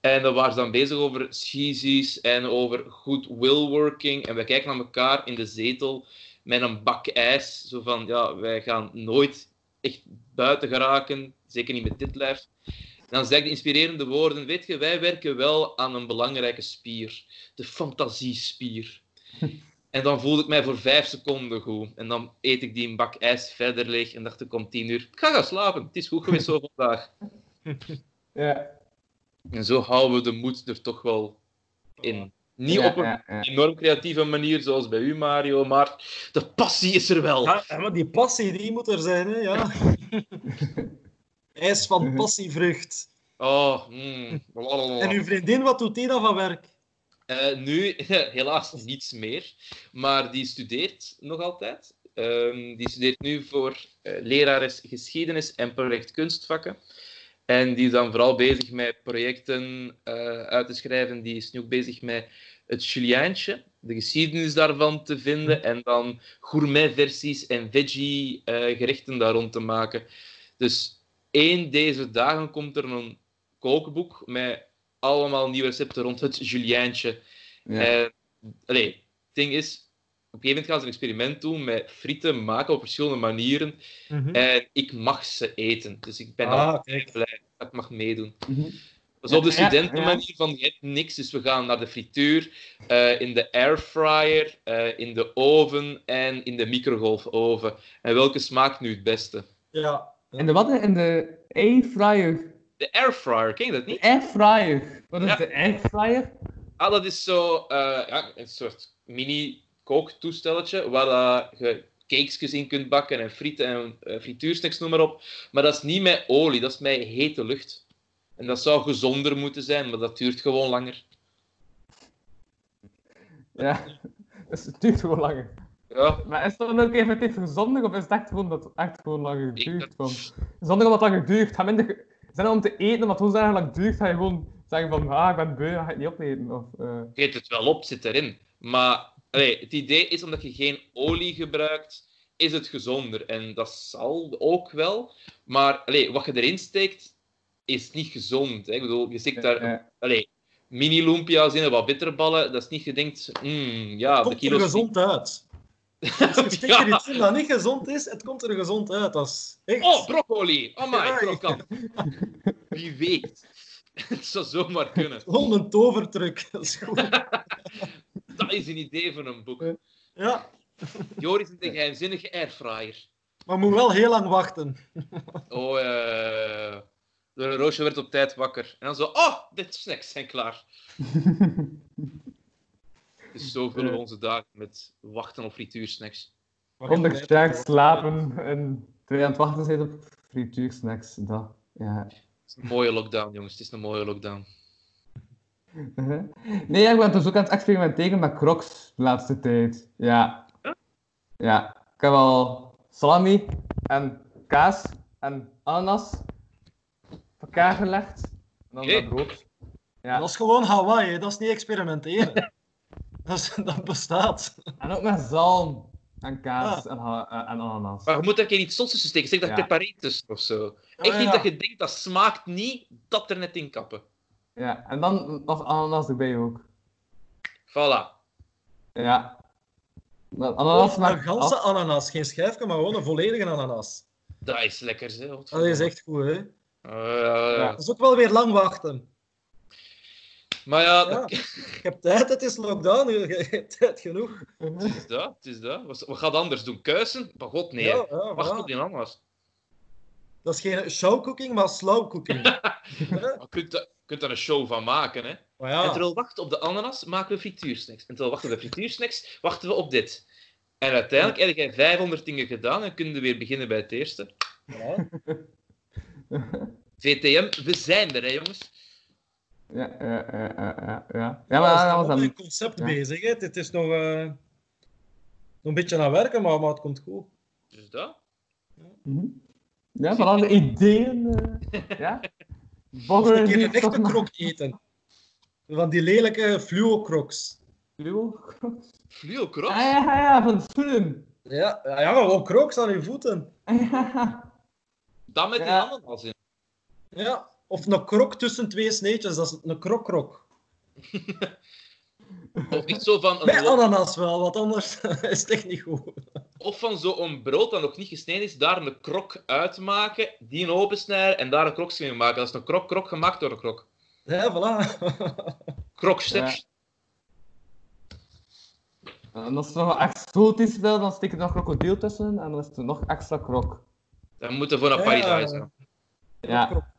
En dan waren ze dan bezig over cheesies en over good will working. En we kijken naar elkaar in de zetel met een bak ijs. Zo van, ja, wij gaan nooit echt buiten geraken. Zeker niet met dit lijf. Dan zeg ik de inspirerende woorden. Weet je, wij werken wel aan een belangrijke spier. De fantasiespier. En dan voelde ik mij voor vijf seconden goed. En dan eet ik die een bak ijs verder leeg en dacht ik om tien uur, ik ga gaan slapen. Het is goed geweest zo vandaag. Ja. En zo houden we de moed er toch wel in. Niet Ja, op een ja, ja. enorm creatieve manier zoals bij u, Mario, maar de passie is er wel. Ja, ja, maar die passie die moet er zijn, hè? Ja. IJs van passievrucht. Oh, mm. En uw vriendin, wat doet die dan van werk? Eh, nu helaas niets meer, maar die studeert nog altijd. Ehm, die studeert nu voor eh lerares geschiedenis en project kunstvakken. En die is dan vooral bezig met projecten eh, uit te schrijven. Die is nu ook bezig met het Juliaantje, de geschiedenis daarvan te vinden. En dan gourmetversies en veggie-gerechten daar rond te maken. Dus één deze dagen komt er een kookboek met allemaal nieuwe recepten rond het Juliaantje. Ja. En, allee, het ding is, op een gegeven moment gaan ze een experiment doen met frieten maken op verschillende manieren. En ik mag ze eten. Dus ik ben Ah, al kijk. blij dat ik mag meedoen. Mhm. Dat is op de studentenmanier van je hebt niks, dus we gaan naar de frituur, eh, in de airfryer, eh, in de oven en in de microgolfoven. En welke smaakt nu het beste? Ja. En de wat? In de airfryer. De airfryer, ken je dat niet? Airfryer. Wat is Ja. de airfryer? Ah, dat is zo eh, ja, een soort mini kooktoestelletje waar dat je cakesjes in kunt bakken en frieten en eh, frituursnacks, noem maar op. Maar dat is niet met olie, dat is met hete lucht. En dat zou gezonder moeten zijn, maar dat duurt gewoon langer. Ja. Het duurt gewoon langer. Ja, Maar is het dan ook effectief gezonder of is het echt gewoon dat het echt gewoon langer duurt? Van... Zonder omdat het langer duurt. Ga minder... Zijn het om te eten, omdat het zo lang duurt, ga je gewoon zeggen van ah, ik ben beu, ga het niet opeten. Of, eh, je eet het wel op, zit erin. Maar allee, het idee is, omdat je geen olie gebruikt, is het gezonder. En dat zal ook wel. Maar allee, wat je erin steekt, is niet gezond. Hè. Ik bedoel, je steekt daar allee, mini-lumpia's in wat bitterballen. Dat is niet gedenkt, mm, ja, de komt er kilo's... gezond uit. Als je steekt er iets in dat niet gezond is, het komt er gezond uit. Is echt... Oh, broccoli! Oh my, krokant. Wie weet. Het zou zomaar kunnen. Gewoon een tovertruc. Dat is goed. Dat is een idee van een boek. Ja, Joris is een geheimzinnige airfryer. maar moet wel heel lang wachten. Oh, eh... De Roosje werd op tijd wakker. En dan zo, oh, de snacks zijn klaar. Dus zo vullen we onze dagen met wachten op frituursnacks. Kom ik sterk slapen en je aan het wachten zijn op frituursnacks. Dat, ja. Het is een mooie lockdown, jongens. Het is een mooie lockdown. Nee, ja, ik ben dus ook aan het experimenteren met crocs de laatste tijd. Ja. Ja. Ik heb al salami en kaas en ananas op elkaar gelegd. En dan Oké. dat brood. Ja. Dat is gewoon Hawaii, dat is niet experimenteren. dat, is, dat bestaat. En ook met zalm en kaas Ah. en, eh, en ananas. Maar je moet er geen iets zots tussen steken. Zeg dat Ja. peperitus of zo. Oh, Echt niet ja. dat je denkt dat smaakt niet, dat er net in kappen. Ja. En dan nog ananas erbij ook. Voilà. Ja. Dat ananas Of een ganse af. ananas, geen schijfje, maar gewoon een volledige ananas. Dat is lekker, hè. Dat is echt goed, hè. Eh, Ja. Dat is ook wel weer lang wachten. Maar ja, Ja. dat- Je hebt tijd, het is lockdown, je hebt tijd genoeg. het is dat. Het is dat. Wat gaat anders doen? Kuisen? Maar god, nee. Ja, ja, Wacht op die ananas. Dat is geen show cooking, maar slow cooking. Ja. Je kunt, je kunt een show van maken, hè. En terwijl we wachten op de ananas, maken we frituursnacks. En terwijl we wachten op de frituursnacks, wachten we op dit. En uiteindelijk heb jij 500 dingen gedaan en kunnen we weer beginnen bij het eerste. ja. VTM, we zijn er, hè, jongens. Ja, ja, ja, ja, ja. Ja, Ja, maar dat was dan... een concept ja. bezig. Hè. Het is nog, eh, nog een beetje aan werken, maar, maar het komt goed. Dus dat. Mhm. Ja, van alle ideeën. eh, ja. Volgende een keer een echte krok eten. Van die lelijke fluo-crocs. Fluo? Fluo cross? Ah ja, ja, ja, van schoenen. Ja, ja, ja, maar gewoon crocs aan je voeten. Ja. Dan met die Ja. ananas in. Ja. Of een krok tussen twee sneetjes, dat is een krok-krok. Of niet zo van een, lo- ananas wel, want anders is het echt niet goed. of van zo'n brood dat nog niet gesneden is, daar een krok uitmaken, die opensnijden en daar een krokje mee maken. Dat is een krok-krok gemaakt door een krok. Ja, voilà. Kroksteps. En als het nog wat exotisch wil, dan steek je er nog krokodil tussen en dan is het nog extra krok. Dat moet er voor een Ja. paradijs zijn. Ja.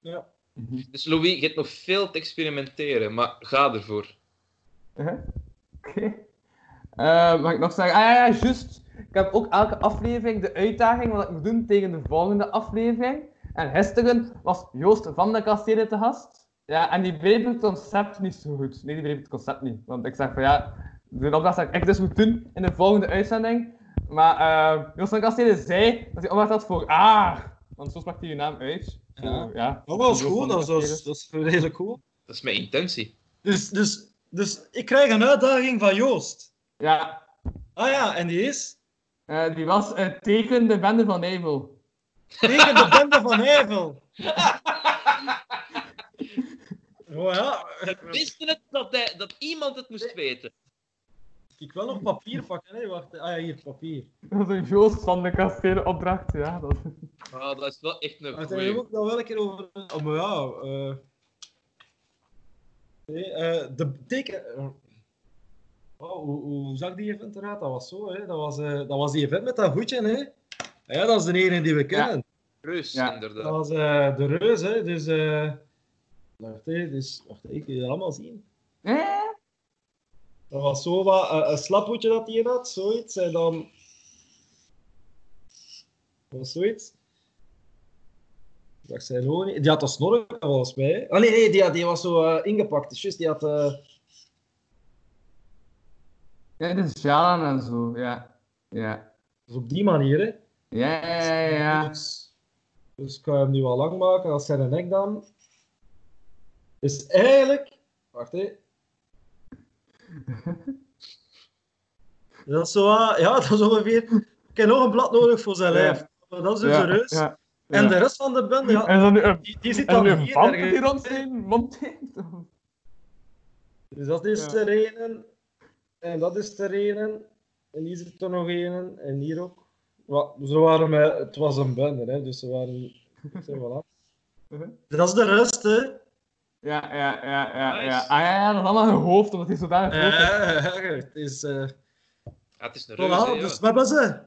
Ja. Dus Louis, je hebt nog veel te experimenteren, maar ga ervoor. Oké. Eh, mag ik nog zeggen? Ah ja, ja, juist. Ik heb ook elke aflevering de uitdaging wat ik moet doen tegen de volgende aflevering. En gisteren was Joost van de Kastelen te gast. Ja, en die begreep het concept niet zo goed. Nee, die begreep het concept niet. Want ik zeg van ja, de opdracht dat ik dus moet doen in de volgende uitzending. Maar eh Joost van de Kastelen zei dat hij opdracht had voor ah. Want zo sprak hij je naam uit. Ja. Dat was goed, dat is, dat is, Kastelen. dat is redelijk goed. Dat is mijn intentie. Dus, dus, dus ik krijg een uitdaging van Joost. Ja, Ah ja, en die is eh, die was eh, tegen de bende van Evel. tegen de bende van Eiffel. Oh ja, We wisten het dat, hij, dat iemand het moest weten. Ik wil nog papier pakken. Hè. Wacht, ah ja, hier, papier. Dat is een Joost van de kastelen opdracht, ja. Dat... Ah, dat is wel echt een Daar goeie. heb ik nog wel een keer over. Oh, maar ja. eh nee, eh, de teken. oh, hoe, hoe zag die event eruit? Dat was zo, hè? Dat was, eh, dat was die event met dat voetje, hè? Ja, dat is de ene die we kennen. Reus, Ja. Dat inderdaad. was eh, de reus, hè? Dus. eh wacht, hè? Dus, wacht, ik kan je allemaal zien. Eh? Dat was zo wat een slaphoedje dat hij had, zoiets. En dan. Dat was zoiets. Wacht, zijn. Die had een snorren, volgens mij. Ah nee, nee, die, had- die was zo eh, ingepakt. Dus juist, die had. eh, Ja, de sjalen en zo, ja. Ja. dus op die manier, hè. Ja, ja, ja, ja. Dus, dus ik ga hem nu wel lang maken. Als zijn nek dan. Dus eigenlijk. Wacht hè. Dat is zo. ah, Ja, dat is ongeveer. Ik heb nog een blad nodig voor zijn lijf. Maar dat is dus ja, reus. ja, En de rest van de bende, ja, En dan nu een, die, die zit en dan een hier. ergens. die rond zijn? Dus dat is Ja. er een. En dat is er een. En hier zit er nog een. En hier ook. Wat, ze waren met, het was een bende, hè, dus ze waren. Zo, voilà. Mhm. Dat is de rest, hè. Ja, ja, ja, ja. Nice. ja. Ah ja, ja, dat is allemaal een hoofd, omdat hij zodanig groot is. Ja, het is... eh Ja, het is een reus, hè, voilà, ja. dus we hebben ze.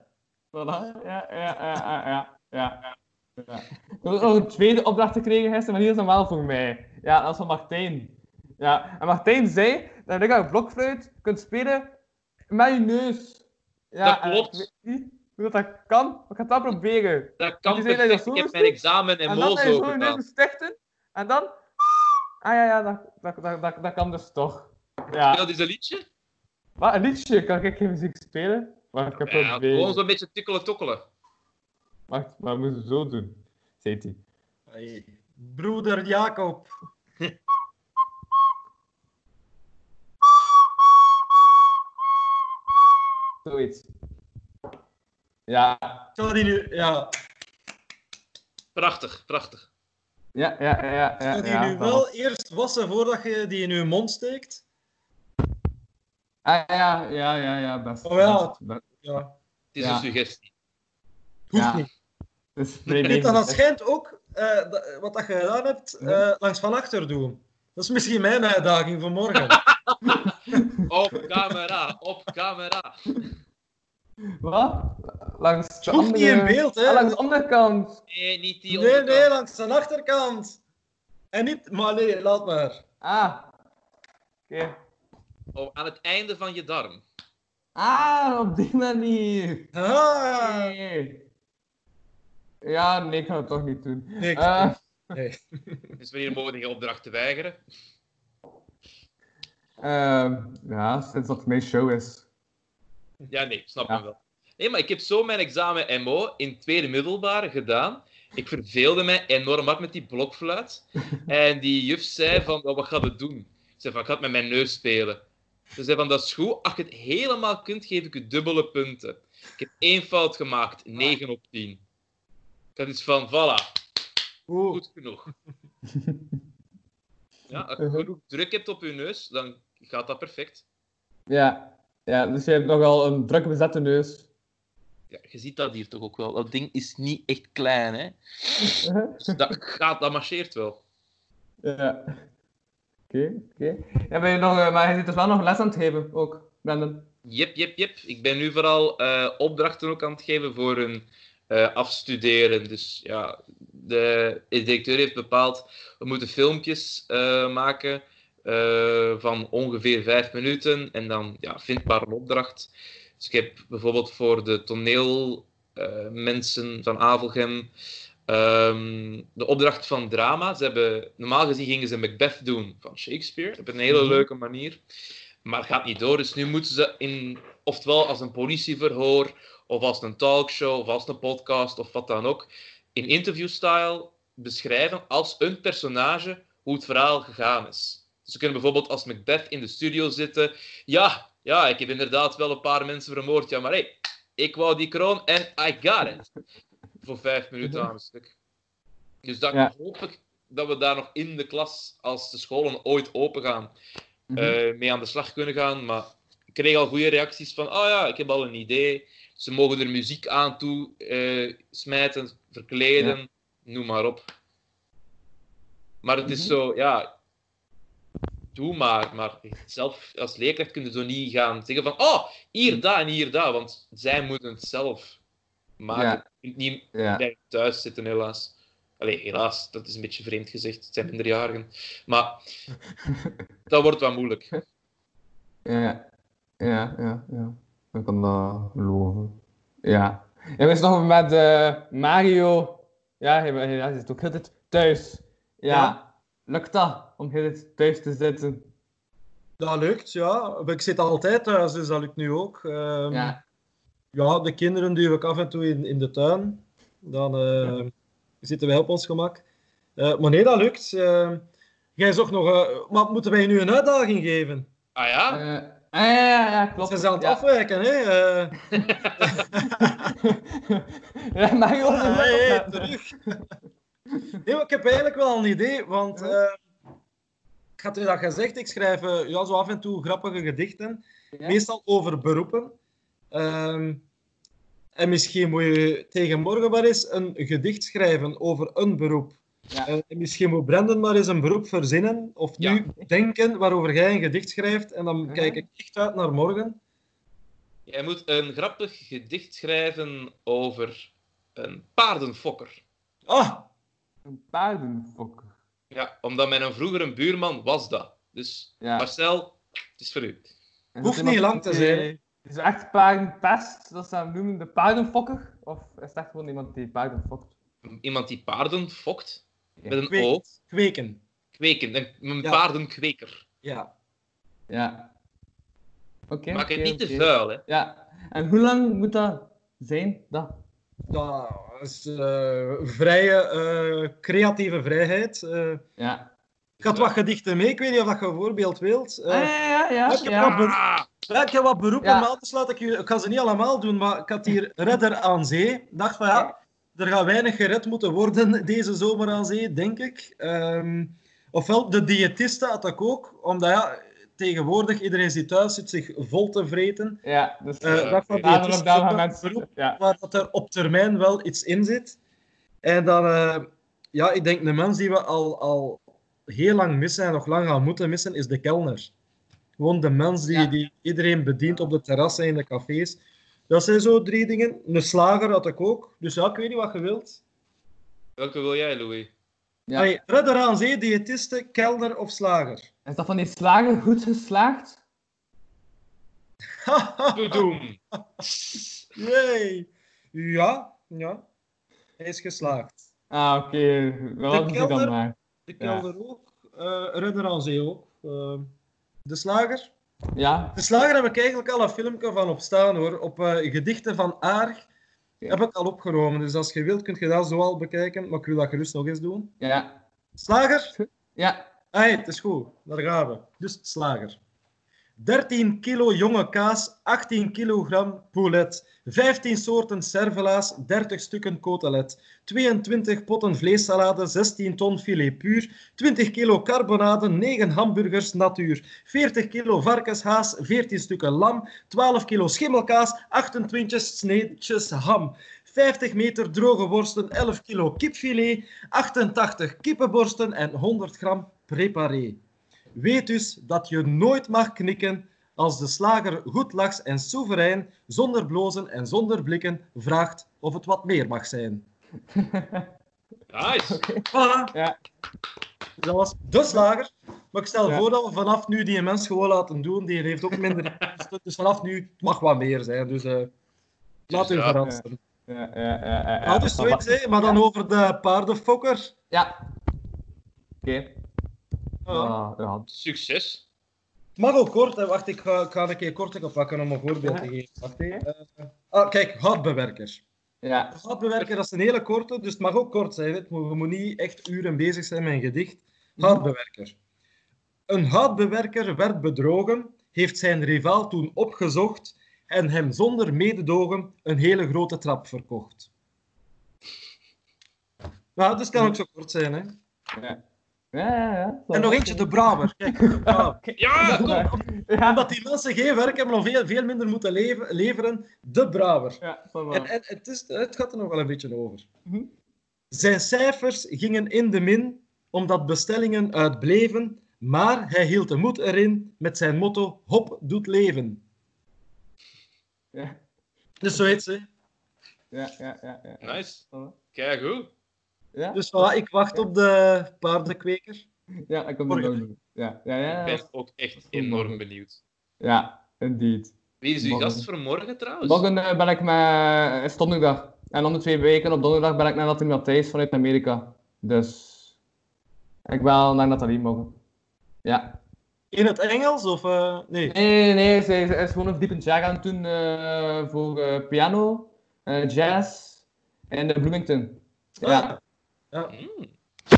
Voilà, ja, ja, ja, ja, ja, ja. ja. Ik heb ook nog een tweede opdracht gekregen gisteren, maar die is dan wel voor mij. Ja, dat is van Martijn. Ja, en Martijn zei dat je een blokfluit kunt spelen met je neus. Ja, Dat en klopt. Ik weet niet hoe dat, dat kan, maar ik ga het wel proberen. Dat kan dat perfect. dat Ik heb zo mijn examen en En dan mo ga je zo zo je neus gedaan. stichten, en dan... Ah ja, ja, dat, dat, dat, dat, dat kan dus toch. Ja. Dat is een liedje. Wat, een liedje? Kan ik geen muziek spelen? Wacht, ik heb Ja, proberen. gewoon zo'n beetje tikkelen tokkelen. Wacht, maar we moeten zo doen. Zei hij. Hey, broeder Jacob. Zoiets. Ja, die nu... Ja, Prachtig, prachtig. Ja, ja, ja. ja, die ja, nu wel was- eerst wassen voordat je die in je mond steekt? Ah, ja, ja, ja, ja, best. Oh ja. best, best. Ja. Het is Ja. een suggestie. Hoeft Ja. niet. Dat levendig. schijnt ook, eh, wat dat je gedaan hebt, eh, langs van achter doen. Dat is misschien mijn uitdaging voor morgen. Op camera, op camera. Wat? Langs de hoeft andere... niet in beeld, hè. Ah, langs de andere kant. Nee, niet die nee, onderkant. nee, langs de achterkant. En niet... Maar nee, laat maar. Ah. Oké. Oh, aan het einde van je darm. Ah, op die manier. Ah. Nee. Ja, nee, ik ga het toch niet doen. Nee, Eh, nee. Dus wanneer mogen je opdracht te weigeren? ehm, ja, sinds dat het mijn show is. Ja, nee, snap Ja. me wel. Nee, maar ik heb zo mijn examen MO in tweede middelbare gedaan. Ik verveelde mij enorm hard met die blokfluit. En die juf zei van, "Oh, wat gaat het doen? Ze zei van, ik ga het met mijn neus spelen. Ze zei van, dat is goed. Als je het helemaal kunt, geef ik je dubbele punten. Ik heb één fout gemaakt, 9 op 10. Ik had iets van, voilà, goed genoeg. Ja, als je genoeg druk hebt op je neus, dan gaat dat perfect. Ja. Ja, dus je hebt nogal een druk bezette neus. Ja, je ziet dat hier toch ook wel. Dat ding is niet echt klein, hè. Dus dat, gaat, dat marcheert wel. Ja. Oké, oké. Ja, ben je nog, eh, maar je zit dus wel nog les aan het geven, ook, Brandon. Jep, jep, jep. Ik ben nu vooral eh, opdrachten ook aan het geven voor hun eh, afstuderen. Dus ja, de, de directeur heeft bepaald, we moeten filmpjes eh, maken eh, van ongeveer vijf minuten en dan ja, vindbaar een opdracht. Dus ik heb bijvoorbeeld voor de toneelmensen van Avelgem ehm, de opdracht van drama. Ze hebben, normaal gezien gingen ze Macbeth doen van Shakespeare op een hele Mhm. leuke manier. Maar het gaat niet door, dus nu moeten ze in, oftewel als een politieverhoor, of als een talkshow, of als een podcast, of wat dan ook, in interviewstyle beschrijven als een personage hoe het verhaal gegaan is. Ze kunnen bijvoorbeeld als Macbeth in de studio zitten. Ja, ja, ik heb inderdaad wel een paar mensen vermoord, ja, maar hey, ik wou die kroon en I got it. Voor vijf minuten aan een stuk. Dus dat Ja. hoop ik dat we daar nog in de klas, als de scholen ooit open gaan, Mhm. eh, mee aan de slag kunnen gaan. Maar ik kreeg al goede reacties van, oh ja, ik heb al een idee. Ze mogen er muziek aan toe eh, smijten, verkleden, noem maar op. Maar het is Mhm. zo, ja, doe maar. Maar zelf als leerkracht kun je zo niet gaan zeggen van, oh, hier, daar en hier, daar. Want zij moeten het zelf maken. Ja. Je kunt niet Ja. bij thuis zitten, helaas. Allee, helaas, dat is een beetje vreemd gezegd. Het zijn minderjarigen. Maar dat wordt wel moeilijk. Ja, ja, ja, ja. Ik kan dat geloven. Ja. En we zijn nog met eh, Mario. Ja, hij, hij, zit ook heel de tijd thuis. Ja. Ja. Lukt dat om tijd thuis te zitten? Dat lukt, ja. Ik zit altijd thuis, dus dat lukt nu ook. Ehm, Ja. ja, de kinderen duw ik af en toe in, in de tuin. Dan eh, zitten wij op ons gemak. Eh, maar nee, dat lukt. Ehm, jij zocht nog... eh, maar moeten wij nu een uitdaging geven? Ah ja? Eh, ah, ja, ja, ja, klopt. Ze zijn aan het ja. afwijken, hè? Eh, ja, er ah, hey, terug. nee, maar ik heb eigenlijk wel een idee, want... eh, ik had u dat gezegd, ik schrijf eh, ja, zo af en toe grappige gedichten. Ja. Meestal over beroepen. Ehm, en misschien moet je tegen morgen maar eens een gedicht schrijven over een beroep Ja. En misschien moet Brandon maar eens een beroep verzinnen, of nu Ja. denken waarover jij een gedicht schrijft, en dan Ja. kijk ik echt uit naar morgen. Jij moet een grappig gedicht schrijven over een paardenfokker. Ah, Een paardenfokker. Ja, omdat mijn vroegere buurman was dat. Dus Ja. Marcel, het is voor u. Hoeft is niet lang te zijn. Is het echt paardenpest, dat ze hem noemen, de paardenfokker? Of is het echt gewoon iemand die paarden fokt? Iemand die paarden fokt, met een kweek- O. kweken. Kweken, een, een Ja. paardenkweker. Ja. Ja. Oké. Maak het oké, niet te vuil, hè. Ja. En hoe lang moet dat zijn? Dat? Dat is eh, vrije, eh, creatieve vrijheid. Eh, Ja. ik had wat gedichten mee, ik weet niet of dat je een voorbeeld wilt. Eh, Ah, ja, ja, ja. ik heb ja. wat beroep- Ja, ik heb wat beroepen, Ja. maar anders laat ik je... Ik ga ze niet allemaal doen, maar ik had hier Redder aan Zee. Ik dacht van ja, er gaat weinig gered moeten worden deze zomer aan zee, denk ik. Ehm, ofwel, de diëtiste had ik ook, omdat ja, tegenwoordig iedereen zit thuis, zit zich vol te vreten. Ja, dus... Ja, dat van ook een mensen... beroep Ja. waar dat er op termijn wel iets in zit. En dan, eh, ja, ik denk de mens die we al, al heel lang missen en nog lang gaan moeten missen, is de kelner. Gewoon de mens die, Ja. die iedereen bedient op de terrassen en de cafés. Dat zijn zo drie dingen. Een slager had ik ook. Dus ja, ik weet niet wat je wilt. welke wil jij, Louis? Ja. Redder aan zee, diëtiste, kelner of slager? Is dat van die slager goed geslaagd? Doedoem. Yay. Ja, ja. Hij is geslaagd. Ah, oké. Wel De dan kelder? maar. De Ja. kelder ook. eh redder aan zee ook. Eh, de slager? Ja. De slager heb ik eigenlijk al een filmpje van op staan hoor. Op eh, gedichten van Aarg Ja. heb ik al opgenomen. Dus als je wilt, kun je dat zo al bekijken. Maar ik wil dat gerust nog eens doen. Ja. Slager? Ja. Het is goed. Daar gaan we. Dus slager. 13 kilo jonge kaas, 18 kilogram poulet, 15 soorten cervelaas, 30 stukken cotelet, 22 potten vleessalade, 16 ton filet puur, 20 kilo carbonade, 9 hamburgers natuur, 40 kilo varkenshaas, 14 stukken lam, 12 kilo schimmelkaas, 28 sneetjes ham, 50 meter droge worsten, 11 kilo kipfilet, 88 kippenborsten en 100 gram préparé. Weet dus dat je nooit mag knikken als de slager goedlachs en soeverein, zonder blozen en zonder blikken, vraagt of het wat meer mag zijn. Nice. Voilà. Ja. Dat was de slager. Maar ik stel Ja. voor dat we vanaf nu die mens gewoon laten doen. Die heeft ook minder. Dus vanaf nu het mag wat meer zijn. Dus eh, laat u Ja. verrassen. Ja, ja, ja, ja, ja. Ja, dus zoiets, hè. maar dan over de paardenfokker. Ja. Oké. Ja. Ah, ja. Succes. Het mag ook kort, hè. wacht, ik ga, ik ga een keer kort oppakken om een voorbeeld te geven. Wacht. Eh, ah, kijk, houtbewerker. Ja. Houtbewerker, dat is een hele korte, dus het mag ook kort zijn. Het moet, je moet niet echt uren bezig zijn met een gedicht. Houtbewerker. Een houtbewerker werd bedrogen, heeft zijn rivaal toen opgezocht en hem zonder mededogen een hele grote trap verkocht. Nou, dus kan ook zo kort zijn, hè. Ja. Ja, ja, ja. En nog eentje, de Braber. Kijk, de Braber. Ja, kom. Ja. Omdat die mensen geen werk hebben of veel, veel minder moeten leven, leveren, de Braber. Ja, van En, en het, is, het gaat er nog wel een beetje over. Mhm. Zijn cijfers gingen in de min omdat bestellingen uitbleven, maar hij hield de moed erin met zijn motto Hop doet leven. Ja, Dus zoiets, hè. ja, ja, ja. ja. Nice. Kijk goed. Ja, Dus voilà, ik wacht op de paardenkweker. ja komt Morgen. er nog doen. Ja, ja, ja. Ik ben ook echt enorm benieuwd. Ja, indeed. Wie is uw Morgen. gast voor morgen trouwens? Morgen eh, ben ik met... is donderdag. En om de twee weken op donderdag ben ik naar Nathalie Matthijs vanuit Amerika. Dus... Ik wil naar Nathalie morgen. Ja. In het Engels of... eh, nee. Nee, nee, nee. Zij is gewoon een verdiepend jaar aan het doen eh, voor eh, piano, eh, jazz en de Bloomington. Ja. Ja. Hmm.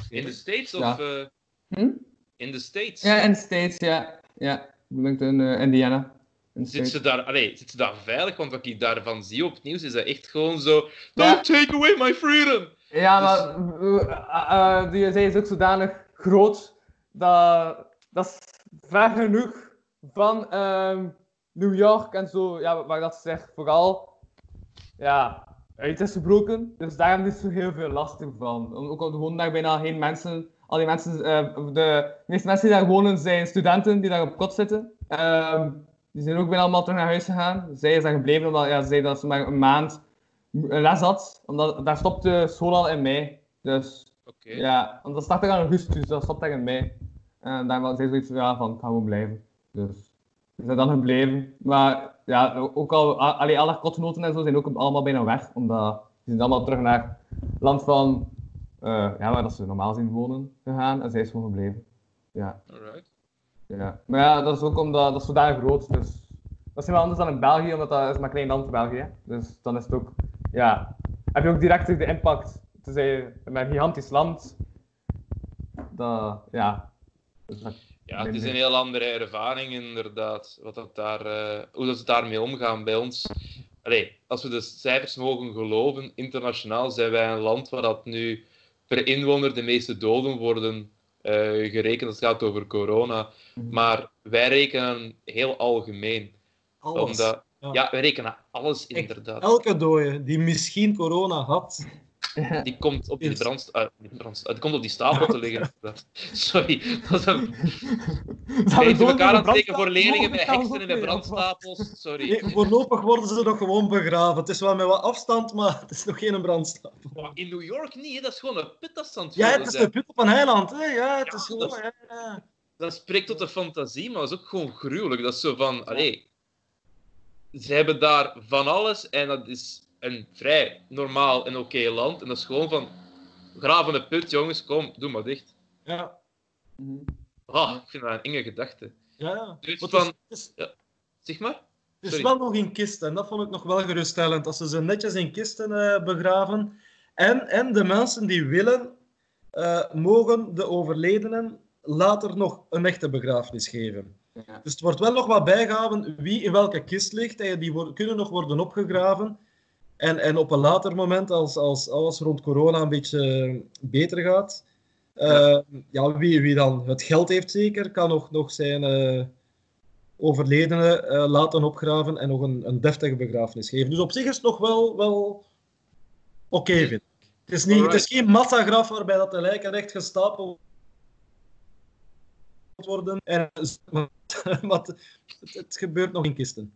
In de States of eh, Hm? in de States? Ja, in de States, ja. Ja, Bloomington, eh, Indiana. In Zit States. ze, daar, allee, zit ze daar veilig? Want wat ik daarvan zie op het nieuws is dat echt gewoon zo. Ja. Don't take away my freedom! Ja, maar eh, eh, die, zij is ook zodanig groot dat dat is ver genoeg van ehm, New York en zo, ja, waar dat zich vooral ja, het is gebroken, dus daar hebben we niet zo heel veel last van. Ook al wonen daar bijna geen mensen. Al die mensen, eh, de, meeste mensen die daar wonen zijn studenten die daar op kot zitten. Ehm, die zijn ook bijna allemaal terug naar huis gegaan. Zij is daar gebleven omdat ja, ze zei dat ze maar een maand les had. Omdat daar stopte school al in mei. Dus Oké. ja, want dat start er in augustus, dus dat stopt er in mei. En daar was zij zoiets van, ja, van, ik ga gewoon blijven. Dus we zijn dan gebleven. Maar ja, ook al, allee, alle kotgenoten en zo zijn ook allemaal bijna weg, omdat die zijn allemaal terug naar het land van, eh, ja, waar dat ze normaal zijn wonen gegaan. En zij is gewoon gebleven. Ja, Alright. ja. Maar ja, dat is ook omdat, dat is zodanig groot, dus dat is helemaal anders dan in België, omdat dat is maar een klein land België. hè. Dus dan is het ook, ja, heb je ook direct de impact. Het is eh, met een gigantisch land. Dat, ja. Dus dat- Ja, het is een heel andere ervaring inderdaad. Wat dat daar, eh, hoe dat ze daarmee omgaan bij ons. Allee, als we de cijfers mogen geloven, internationaal zijn wij een land waar dat nu per inwoner de meeste doden worden eh, gerekend als het gaat over corona. Maar wij rekenen heel algemeen. Alles. Omdat, Ja. ja, wij rekenen alles Echt, inderdaad. Elke dode die misschien corona had, Die komt op die Is- brandst... eh, niet brandst- die komt op die stapel te liggen. Sorry. Dat is een elkaar aan het steken voor leerlingen met heksen en met brandstapels. Sorry. Nee, voorlopig worden ze nog gewoon begraven. Het is wel met wat afstand, maar het is nog geen brandstapel. Maar in New York niet, hè. dat is gewoon een put dat Ja, het is een put op een eiland. Hè? Ja, het Ja, is dat gewoon... is- ja, ja. Dat spreekt tot de fantasie, maar dat is ook gewoon gruwelijk. Dat is zo van, allee, ze hebben daar van alles en dat is een vrij normaal en oké land. En dat is gewoon van, graven een put, jongens, kom, doe maar dicht. Ja, Ah, ik vind dat een enge gedachte. ja. ja. Dus Maar van- is, is, Zeg maar. het is Sorry. wel nog in kisten. En dat vond ik nog wel geruststellend. Als ze ze netjes in kisten eh, begraven. En, en de mensen die willen, eh, mogen de overledenen later nog een echte begrafenis geven. Ja. Dus het wordt wel nog wat bijgehouden wie in welke kist ligt. En die worden- kunnen nog worden opgegraven. En, en op een later moment, als, als alles rond corona een beetje beter gaat, eh, ja, wie, wie dan het geld heeft zeker, kan nog, nog zijn eh, overledene eh, laten opgraven en nog een, een deftige begrafenis geven. Dus op zich is het nog wel, wel oké, vind ik. Het is, niet, het is geen massagraf waarbij dat de lijken echt gestapeld worden. En, maar het, gebeurt nog in kisten.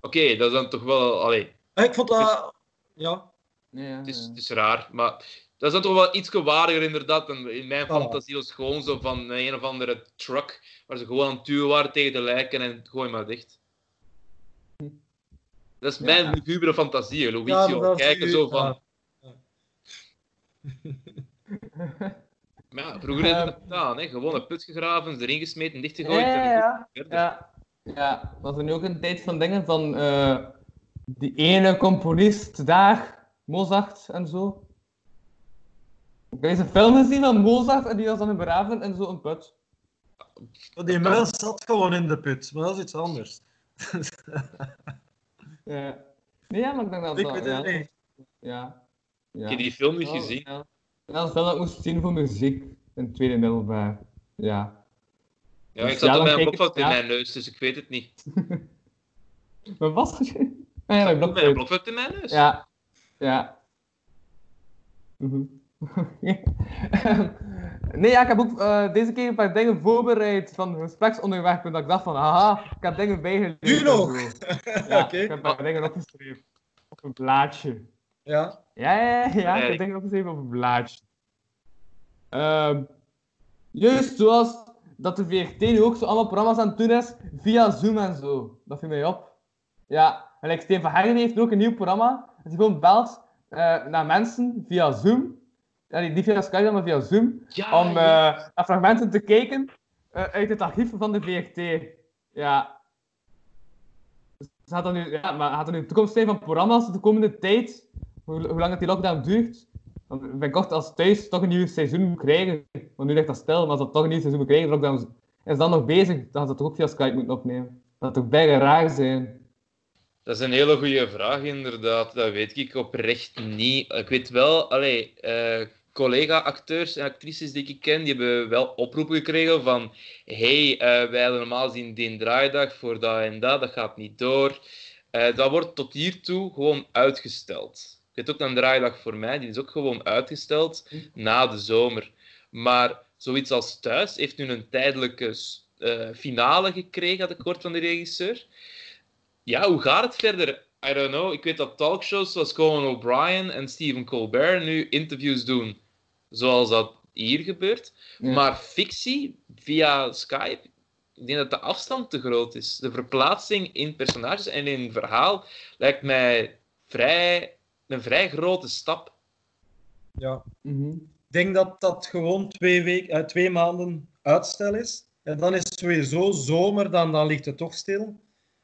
Oké, dat is dan toch wel, allee, Ik vond dat... Ja, Ja, het is, het is raar, maar dat is dan toch wel iets waardiger inderdaad. In mijn Voilà. fantasie was gewoon zo van een, een of andere truck, waar ze gewoon aan het duwen waren tegen de lijken en gooi maar dicht. Dat is Ja. mijn lugubere fantasie. Ja, is Kijken zo van... ja. Maar ja, vroeger hebben we het gedaan, hè. gewoon een put gegraven, erin gesmeten, dichtgegooid. Ja, en ja, ja. Ja, was er nu ook een tijd van dingen van eh, die ene componist daar, Mozart en zo. Ik heb eens een film gezien van Mozart en die was dan in zo'n put. Die mens zat gewoon in de put, maar dat is iets anders. Ja. Nee, ja, maar ik denk dat Ik dat... weet ja, het niet. Ja. ja. Ik heb die film niet Ja, gezien. Ja. Ja, dat is wel dat ik moest zien voor muziek in het tweede middelbaar. Ja. Ja, ik Dus zat ja, dan mijn kijk ik- blokfluit in mijn neus, dus ik weet het niet. Maar was het? Ja, Met mijn een blokfluit. blokfluit in mijn neus? Ja. Ja. Mhm. nee, ja, ik heb ook eh, deze keer een paar dingen voorbereid van gespreksonderwerpen. Dat ik dacht van, haha, ik heb dingen bijgeleerd. Nu nog? Ja, Oké. ik heb een paar dingen opgeschreven. Op een blaadje. Ja, Ja, ja, ja, ik heb dingen opgeschreven op een blaadje. Ehm, juist zoals dat de VRT nu ook zo allemaal programma's aan het doen is, via Zoom en zo. Dat viel mij op. Ja, en like Steen van Hengen heeft ook een nieuw programma. Dat hij gewoon belt eh, naar mensen via Zoom. Ja, niet via Skype, maar via Zoom. Ja, om ja. eh, naar fragmenten te kijken eh, uit het archief van de VRT. Ja. Dus gaat dat nu, ja, maar gaat er nu de toekomst zijn van programma's de komende tijd? Hoe, hoe lang dat die lockdown duurt? Want binnenkort als thuis toch een nieuw seizoen moet krijgen. Want nu ligt dat stil, maar als dat toch een nieuw seizoen moet krijgen, de lockdown is dan nog bezig, dan gaat dat toch ook via Skype moeten opnemen. Dat zou toch bijna raar zijn. Dat is een hele goede vraag, inderdaad. Dat weet ik oprecht niet. Ik weet wel, allee, eh, collega-acteurs en actrices die ik ken, die hebben wel oproepen gekregen van hey, eh, wij hadden normaal zien die draaidag voor dat en dat, dat gaat niet door. Eh, dat wordt tot hiertoe gewoon uitgesteld. Je hebt ook een draaidag voor mij, die is ook gewoon uitgesteld na de zomer. Maar zoiets als thuis heeft nu een tijdelijke finale gekregen, had ik gehoord van de regisseur. Ja, hoe gaat het verder? I don't know. Ik weet dat talkshows zoals Conan O'Brien en Stephen Colbert nu interviews doen zoals dat hier gebeurt. Ja. Maar fictie via Skype, ik denk dat de afstand te groot is. De verplaatsing in personages en in verhaal lijkt mij vrij, een vrij grote stap. Ja. Mhm. Ik denk dat dat gewoon twee, week, eh, twee maanden uitstel is. En dan is het sowieso zomer, dan, dan ligt het toch stil.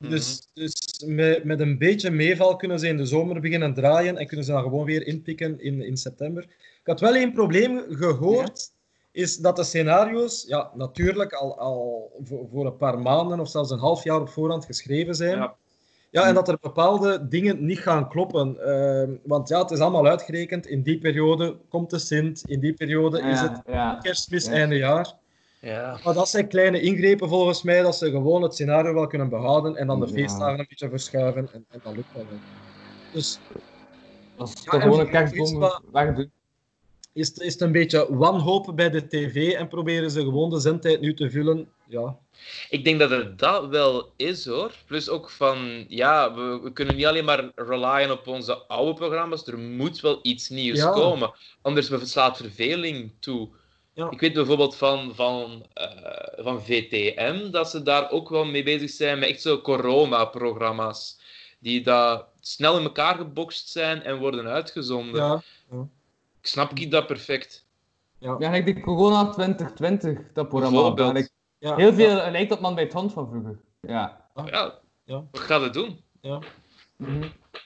Dus, dus met, met een beetje meeval kunnen ze in de zomer beginnen draaien en kunnen ze dan gewoon weer inpikken in, in september. Ik had wel één probleem gehoord, is dat de scenario's ja, natuurlijk al, al voor, voor een paar maanden of zelfs een half jaar op voorhand geschreven zijn. Ja. Ja, en dat er bepaalde dingen niet gaan kloppen. Ehm, want ja, het is allemaal uitgerekend. In die periode komt de Sint, in die periode is het ja. kerstmis, Ja. einde jaar. Ja. Maar dat zijn kleine ingrepen volgens mij, dat ze gewoon het scenario wel kunnen behouden en dan de Ja. feestdagen een beetje verschuiven. En, en dat lukt wel. Dus Als Ja, toch gewoon een kerstboom wegdoen. is, het- is het een beetje wanhoop bij de tv en proberen ze gewoon de zendtijd nu te vullen. Ja, Ik denk dat het dat wel is hoor. Plus ook van, ja, we, we kunnen niet alleen maar relyen op onze oude programma's. Er moet wel iets nieuws Ja. komen. Anders slaat verveling toe. Ja. Ik weet bijvoorbeeld van, van, eh, van VTM dat ze daar ook wel mee bezig zijn met echt zo corona-programma's. Die daar snel in elkaar gebokst zijn en worden uitgezonden. ja, Ik snap ik dat perfect. ja. Ja, like die Corona 2020, dat programma. Bijvoorbeeld. Ja, heel veel ja. lijkt op man bij het hand van vroeger. Ja. Ja, Ja. wat gaat het doen? Mhm.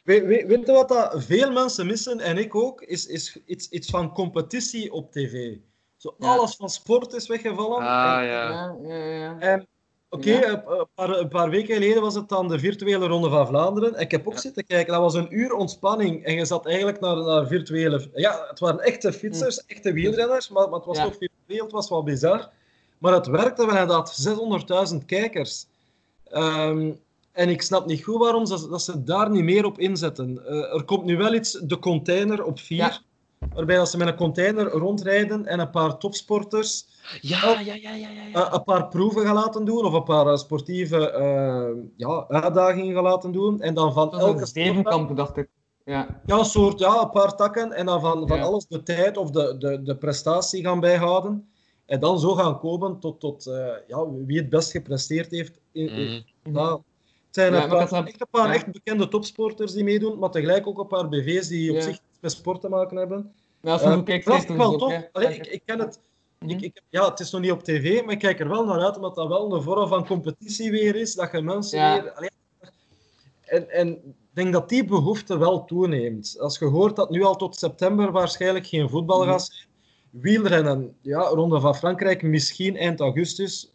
We, we, weet je wat dat veel mensen missen, en ik ook, is, is iets, iets van competitie op tv. Zo, Ja. Alles van sport is weggevallen. Ah En- ja. Ja, ja, ja. En oké, Ja. een, een paar, een paar weken geleden was het dan de virtuele Ronde van Vlaanderen. Ik heb ook Ja. zitten kijken, dat was een uur ontspanning. En je zat eigenlijk naar, naar virtuele... Ja, het waren echte fietsers, echte wielrenners, maar, maar het was Ja. toch virtueel, het was wel bizar. Maar het werkte wel, en dat had 600.000 kijkers. Ehm, en ik snap niet goed waarom ze, dat ze daar niet meer op inzetten. Eh, er komt nu wel iets, de container op 4, Ja. Waarbij dat ze met een container rondrijden en een paar topsporters Ja, ja, ja, ja, ja. een paar proeven gaan laten doen, of een paar eh, sportieve eh, ja, uitdagingen gaan laten doen. En dan van elke zevenkamp, dacht ik. Ja. ja, een soort, ja, een paar takken. En dan van, van Ja. alles de tijd of de, de, de prestatie gaan bijhouden. En dan zo gaan komen tot, tot eh, ja, wie het best gepresteerd heeft. In, in- Mhm. ja, het zijn Ja, een paar, dat echt een paar echt bekende topsporters die meedoen, maar tegelijk ook een paar BV's die op zich met sport te maken hebben. Maar als je kijkt, dat is wel tof. Allee, ik, ik ken het. Mhm. Ik, ik, ja, het is nog niet op tv, maar ik kijk er wel naar uit, omdat dat wel een vorm van competitie weer is. Dat je mensen Ja. weer... allee, en, en ik denk dat die behoefte wel toeneemt. Als je hoort dat nu al tot september waarschijnlijk geen voetbal Mhm. gaat zijn. Wielrennen, ja, Ronde van Frankrijk, misschien eind augustus.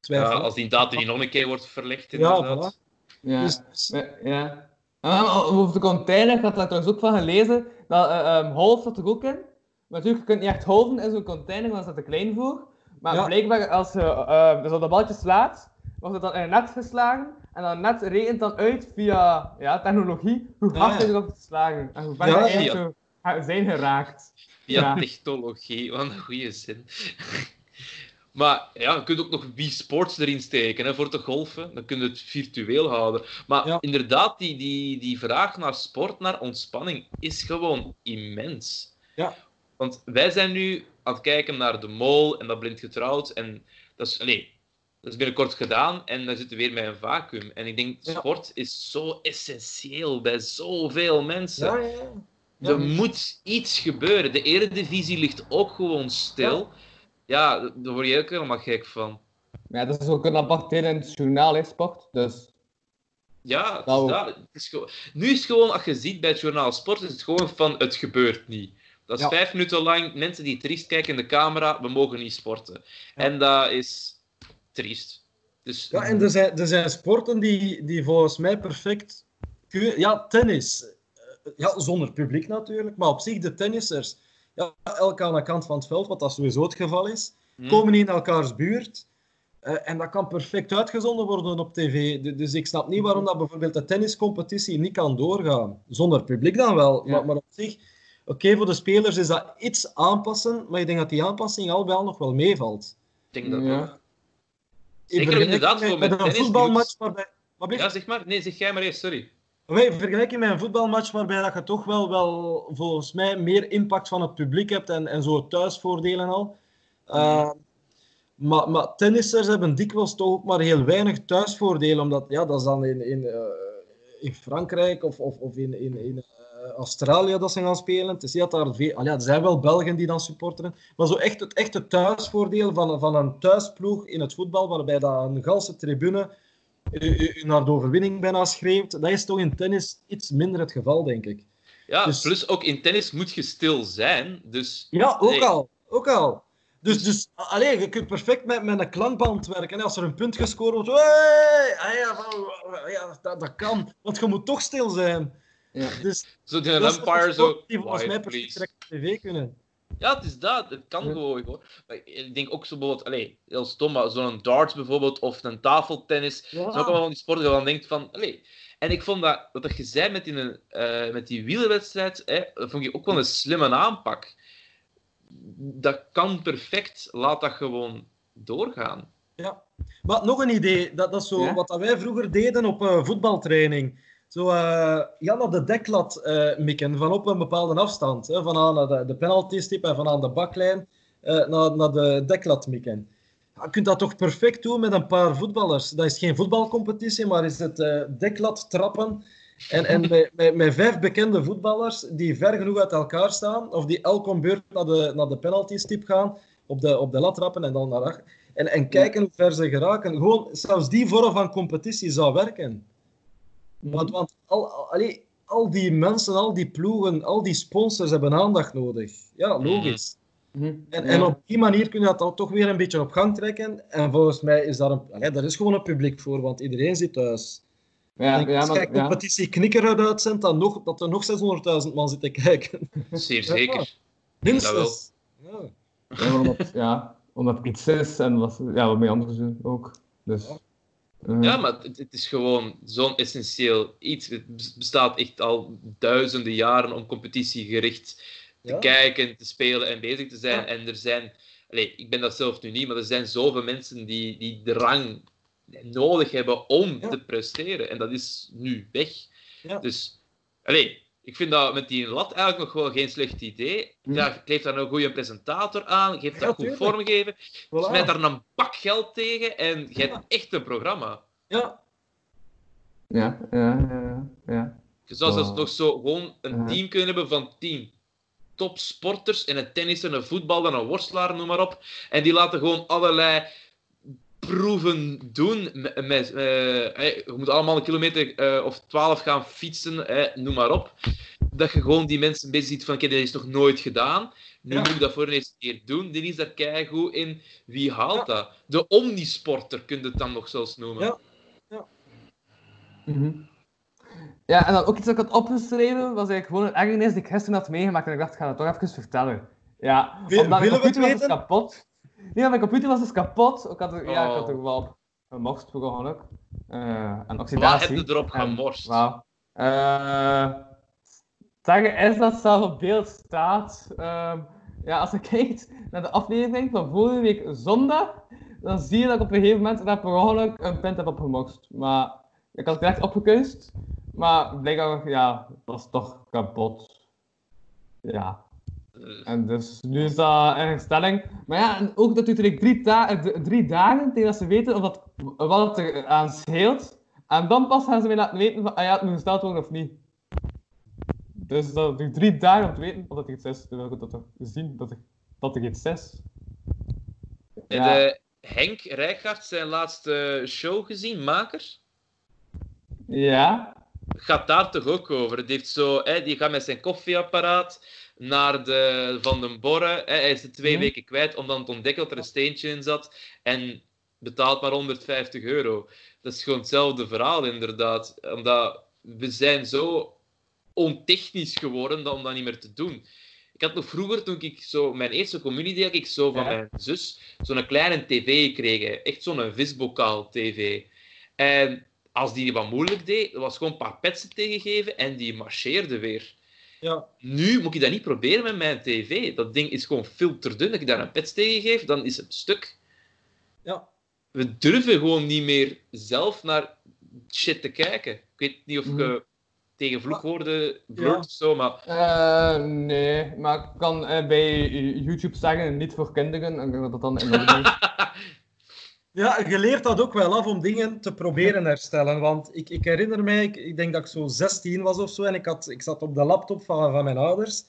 Twijfel. Ja, als die datum niet nog een keer wordt verlegd, Ja, inderdaad. Ja. Dus- dus- Ja, Ja. En over de container, ik had daar trouwens ook van gelezen, dat eh ehm half zat er ook in. Maar natuurlijk, je kunt niet echt halven in zo'n container, want dat is te klein voor. Maar Ja. blijkbaar, als je eh, dus op dat balletje slaat, wordt het dan in een net geslagen. En dat net rekent dan uit via ja, technologie hoe hard ja. je erop te slagen. En hoe ver Ja, je ja. eigenlijk zijn geraakt. Via Ja. technologie, wat een goede zin. Maar ja, je kunt ook nog Wii Sports erin steken hè, voor te golfen. Dan kun je het virtueel houden. Maar Ja. inderdaad, die, die, die vraag naar sport, naar ontspanning, is gewoon immens. Ja. Want wij zijn nu aan het kijken naar de mol en dat blind getrouwd. En dat is, nee, dat is binnenkort gedaan en dan zitten we weer met een vacuüm. En ik denk, Ja. sport is zo essentieel bij zoveel mensen. ja. Ja. Er moet iets gebeuren. De eredivisie ligt ook gewoon stil. Ja, daar word je ook helemaal gek van. Maar ja, dat is ook een apart deel in het journaal, hè, sport. Dus Ja, het Nou. is dat. Het is gewoon... nu is het gewoon, als je ziet bij het journaal sport, is het gewoon van het gebeurt niet. Dat is Ja. vijf minuten lang mensen die triest kijken in de camera, we mogen niet sporten. En dat is triest. Dus Ja, en er zijn, er zijn sporten die, die volgens mij perfect... Ja, tennis. Eh, Ja, zonder publiek natuurlijk, maar op zich de tennissers, ja, elk aan de kant van het veld, wat dat sowieso het geval is, Hm. komen in elkaars buurt. Eh, en dat kan perfect uitgezonden worden op tv. Du- Dus ik snap niet waarom dat bijvoorbeeld de tenniscompetitie niet kan doorgaan. Zonder publiek dan wel. Ja. Maar, maar op zich, oké, voor de spelers is dat iets aanpassen, maar ik denk dat die aanpassing al al nog wel meevalt. Ik denk dat Ja. ook. Zeker inderdaad, met, voor met een tennis, voetbalmatch waarbij... Ja, zeg maar. Nee, zeg jij maar eerst, sorry. Vergelijking met een voetbalmatch waarbij dat je toch wel, wel volgens mij meer impact van het publiek hebt en, en zo het thuisvoordeel en al. Uh, maar, maar tennissers hebben dikwijls toch ook maar heel weinig thuisvoordeel, omdat ja, dat is dan in, in, uh, in Frankrijk of, of, of in, in, in uh, Australië dat ze gaan spelen. Het is niet dat daar veel, ja, er zijn wel Belgen die dan supporteren, maar zo echt het echte thuisvoordeel van, van een thuisploeg in het voetbal, waarbij dat een ganse tribune u naar de overwinning bijna schreeuwt, dat is toch in tennis iets minder het geval, denk ik. Ja, Dus- plus ook in tennis moet je stil zijn. Dus Ja, ook Nee. al. Ook al. Dus, dus allee, je kunt perfect met, met een klankband werken. hè. Als er een punt gescoord wordt, hey! ah ja, van- ja, dat, dat kan. Want je moet toch stil zijn. Ja. Dus zo is umpire zo... die volgens mij "Quiet, perfect please." direct op tv kunnen. Ja, het is dat. Het kan Ja. gewoon. gewoon. Maar ik denk ook zo bijvoorbeeld, allee, heel stom, maar zo'n darts bijvoorbeeld, of een tafeltennis. Dat zijn ook allemaal van die sporten dat je dan denkt van, allee. En ik vond dat, wat dat je zei met die, eh met die wielerwedstrijd, hè, dat vond ik ook wel een slimme aanpak. Dat kan perfect, laat dat gewoon doorgaan. Ja. Maar nog een idee. Dat, dat is zo Ja? wat dat wij vroeger deden op eh, voetbaltraining. Zo, eh ja, naar de deklat eh, mikken, van op een bepaalde afstand. Hè, van de, de penaltystip en van aan de baklijn eh, naar, naar de deklat mikken. Je kunt dat toch perfect doen met een paar voetballers. Dat is geen voetbalcompetitie, maar is het deklat trappen. En, en met, met, met vijf bekende voetballers die ver genoeg uit elkaar staan, of die elk om beurt naar de, naar de penaltystip gaan, op de, op de lat trappen en dan naar achter. En, en kijken hoe ver ze geraken. Gewoon, zelfs die vorm van competitie zou werken. Want, want al, al, allee, al die mensen, al die ploegen, al die sponsors hebben aandacht nodig. Ja, logisch. Mhm. En, Ja. en op die manier kun je dat dan toch weer een beetje op gang trekken. En volgens mij is daar, een, allee, daar is gewoon een publiek voor, want iedereen zit thuis. Ja, en ja, als maar, je ja. competitie knikker uitzendt, dan nog, dat er nog 600.000 man zitten kijken. Zeer zeker. Minstens. Ja. Ja, omdat, ja, omdat het iets is en wat, ja, wat bij anders doen ook. Dus, Ja, maar het, het is gewoon zo'n essentieel iets. Het bes- bestaat echt al duizenden jaren om competitiegericht te Ja. kijken, te spelen en bezig te zijn. Ja. En er zijn, allee, ik ben dat zelf nu niet, maar er zijn zoveel mensen die die drang nodig hebben om Ja. te presteren. En dat is nu weg. Dus, allee, ik vind dat met die lat eigenlijk nog wel geen slecht idee. Hm. Ja, kleef daar een goede presentator aan, geef Ja, dat goed tuurlijk. vormgeven, Voilà. smijt daar een bak geld tegen en je hebt echt een programma. Ja. ja, ja, ja, ja. Je zou zelfs Wow. nog zo gewoon een Ja. team kunnen hebben van tien topsporters en een tennisser, een voetballer, een worstelaar, noem maar op. En die laten gewoon allerlei proeven doen. Met, met, eh, hè, je moet allemaal een kilometer eh, of twaalf gaan fietsen, hè, noem maar op. Dat je gewoon die mensen bezig ziet van, oké, dit is nog nooit gedaan. Nu Ja. moet ik dat voor de eerste keer doen. Die is daar keigoed in. Wie haalt Ja. dat? De omnisporter kun je het dan nog zelfs noemen. Ja. Mhm. Ja, en dan ook iets dat ik had opgeschreven, was eigenlijk gewoon een ergernis die ik gisteren had meegemaakt en ik dacht, ik ga dat toch even vertellen. Ja, Wil- omdat mijn willen we het weten? kapot. Nee, mijn computer was dus kapot. Ik had er, ja, ik had Oh. er wel op gemorst per ongeluk. En oxidatie. heb je erop gemorst? Wauw. Zeggen is dat zelf op beeld staat. Ehm, ja, als je kijkt naar de aflevering van vorige week zondag, dan zie je dat ik op een gegeven moment daar per ongeluk een pint heb opgemorst. Maar ik had het echt opgekust, maar blijkbaar, ja, het was toch kapot. Ja. Eh, En dus nu is dat in herstelling. Maar ja, en ook dat eigenlijk drie, da- eh, drie dagen tegen dat ze weten of dat, wat het er aan scheelt. En dan pas gaan ze mij laten weten van, ah ja, het moet gesteld worden of niet. Dus dat duurt drie dagen om te weten of dat er iets is. Terwijl ik dat toch zien dat er, dat er iets is. Ja. de Henk Rijkaard zijn laatste show gezien, Maker? Ja. Gaat daar toch ook over? Het heeft zo, hè, die gaat met zijn koffieapparaat naar de Van den Borre. Hij is de twee Mhm. weken kwijt om dan te ontdekken dat er een steentje in zat. En betaalt maar 150 euro. Dat is gewoon hetzelfde verhaal, inderdaad. Omdat we zijn zo ontechnisch geworden dat- om dat niet meer te doen. Ik had nog vroeger, toen ik zo... Mijn eerste communie deed ik zo van Ja. mijn zus zo'n kleine tv gekregen. Echt zo'n visbokaal tv. En als die wat moeilijk deed, was gewoon een paar petsen tegengeven en die marcheerde weer. Ja, Nu moet ik dat niet proberen met mijn tv. Dat ding is gewoon filterdun. Als ik daar een pets tegen geef, dan is het stuk. ja. We durven gewoon niet meer zelf naar shit te kijken. Ik weet niet of Mhm. je tegen vloekwoorden blurt Ja. of zo, maar... Eh, nee, maar ik kan eh, bij YouTube zeggen niet voor kinderen. En ik dat dan in orde. Ja, je leert dat ook wel af om dingen te proberen herstellen. Want ik, ik herinner mij, ik, ik denk dat ik zo 16 was of zo, en ik, had, ik zat op de laptop van, van mijn ouders.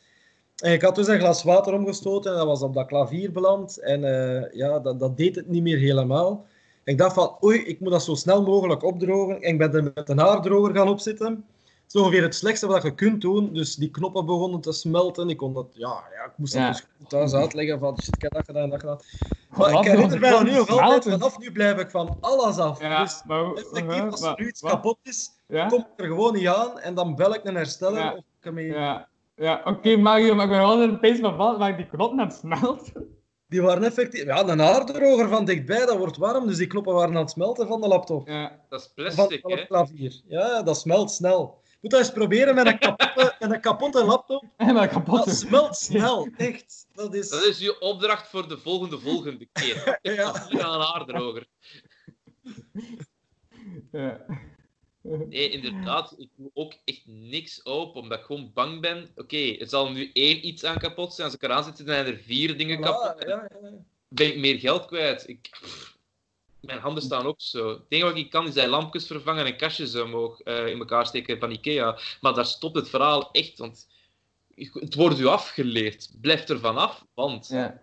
En ik had dus een glas water omgestoten en dat was op dat klavier beland. En eh, ja, dat, dat deed het niet meer helemaal. En ik dacht van, oei, ik moet dat zo snel mogelijk opdrogen. En ik ben er met een haardroger gaan opzitten. Is ongeveer het slechtste wat je kunt doen. Dus die knoppen begonnen te smelten. Ik kon dat, ja, ja ik moest dat Ja. dus goed thuis uitleggen van, shit, ik heb dat gedaan, dat gedaan. Maar Wat ik herinner mij nu nog altijd Smelten. vanaf nu blijf ik van alles af. Ja, dus maar, effectief, als maar- er nu iets wat? kapot is, Ja? kom ik er gewoon niet aan en dan bel ik een hersteller Ja. of ik ermee... Ja, ja oké Mario, maar ik ben wel een pees van waar die knop net smelt. Die waren effectief... Ja, een haardroger van dichtbij, dat wordt warm, dus die knoppen waren aan het smelten van de laptop. Ja. Dat is plastic, van hè? het klavier. Ja, dat smelt snel. Moet dat eens proberen met een kapotte, met een kapotte laptop. En maar kapot. Dat smelt snel, echt. Dat is... Dat is je opdracht voor de volgende volgende keer. Ja. Hier aan een haardroger. Ja. Nee, inderdaad. Ik doe ook echt niks open, omdat ik gewoon bang ben. Oké, er zal nu één iets aan kapot zijn. Als ik eraan zit, dan zijn er vier dingen kapot. Ja, ja, ja. ben ik meer geld kwijt. Ik, pff, mijn handen staan ook zo. Het enige wat ik kan is die lampjes vervangen en kastjes omhoog eh, in elkaar steken van Ikea. Maar daar stopt het verhaal echt, want het wordt u afgeleerd. Blijf er vanaf, want... Ja.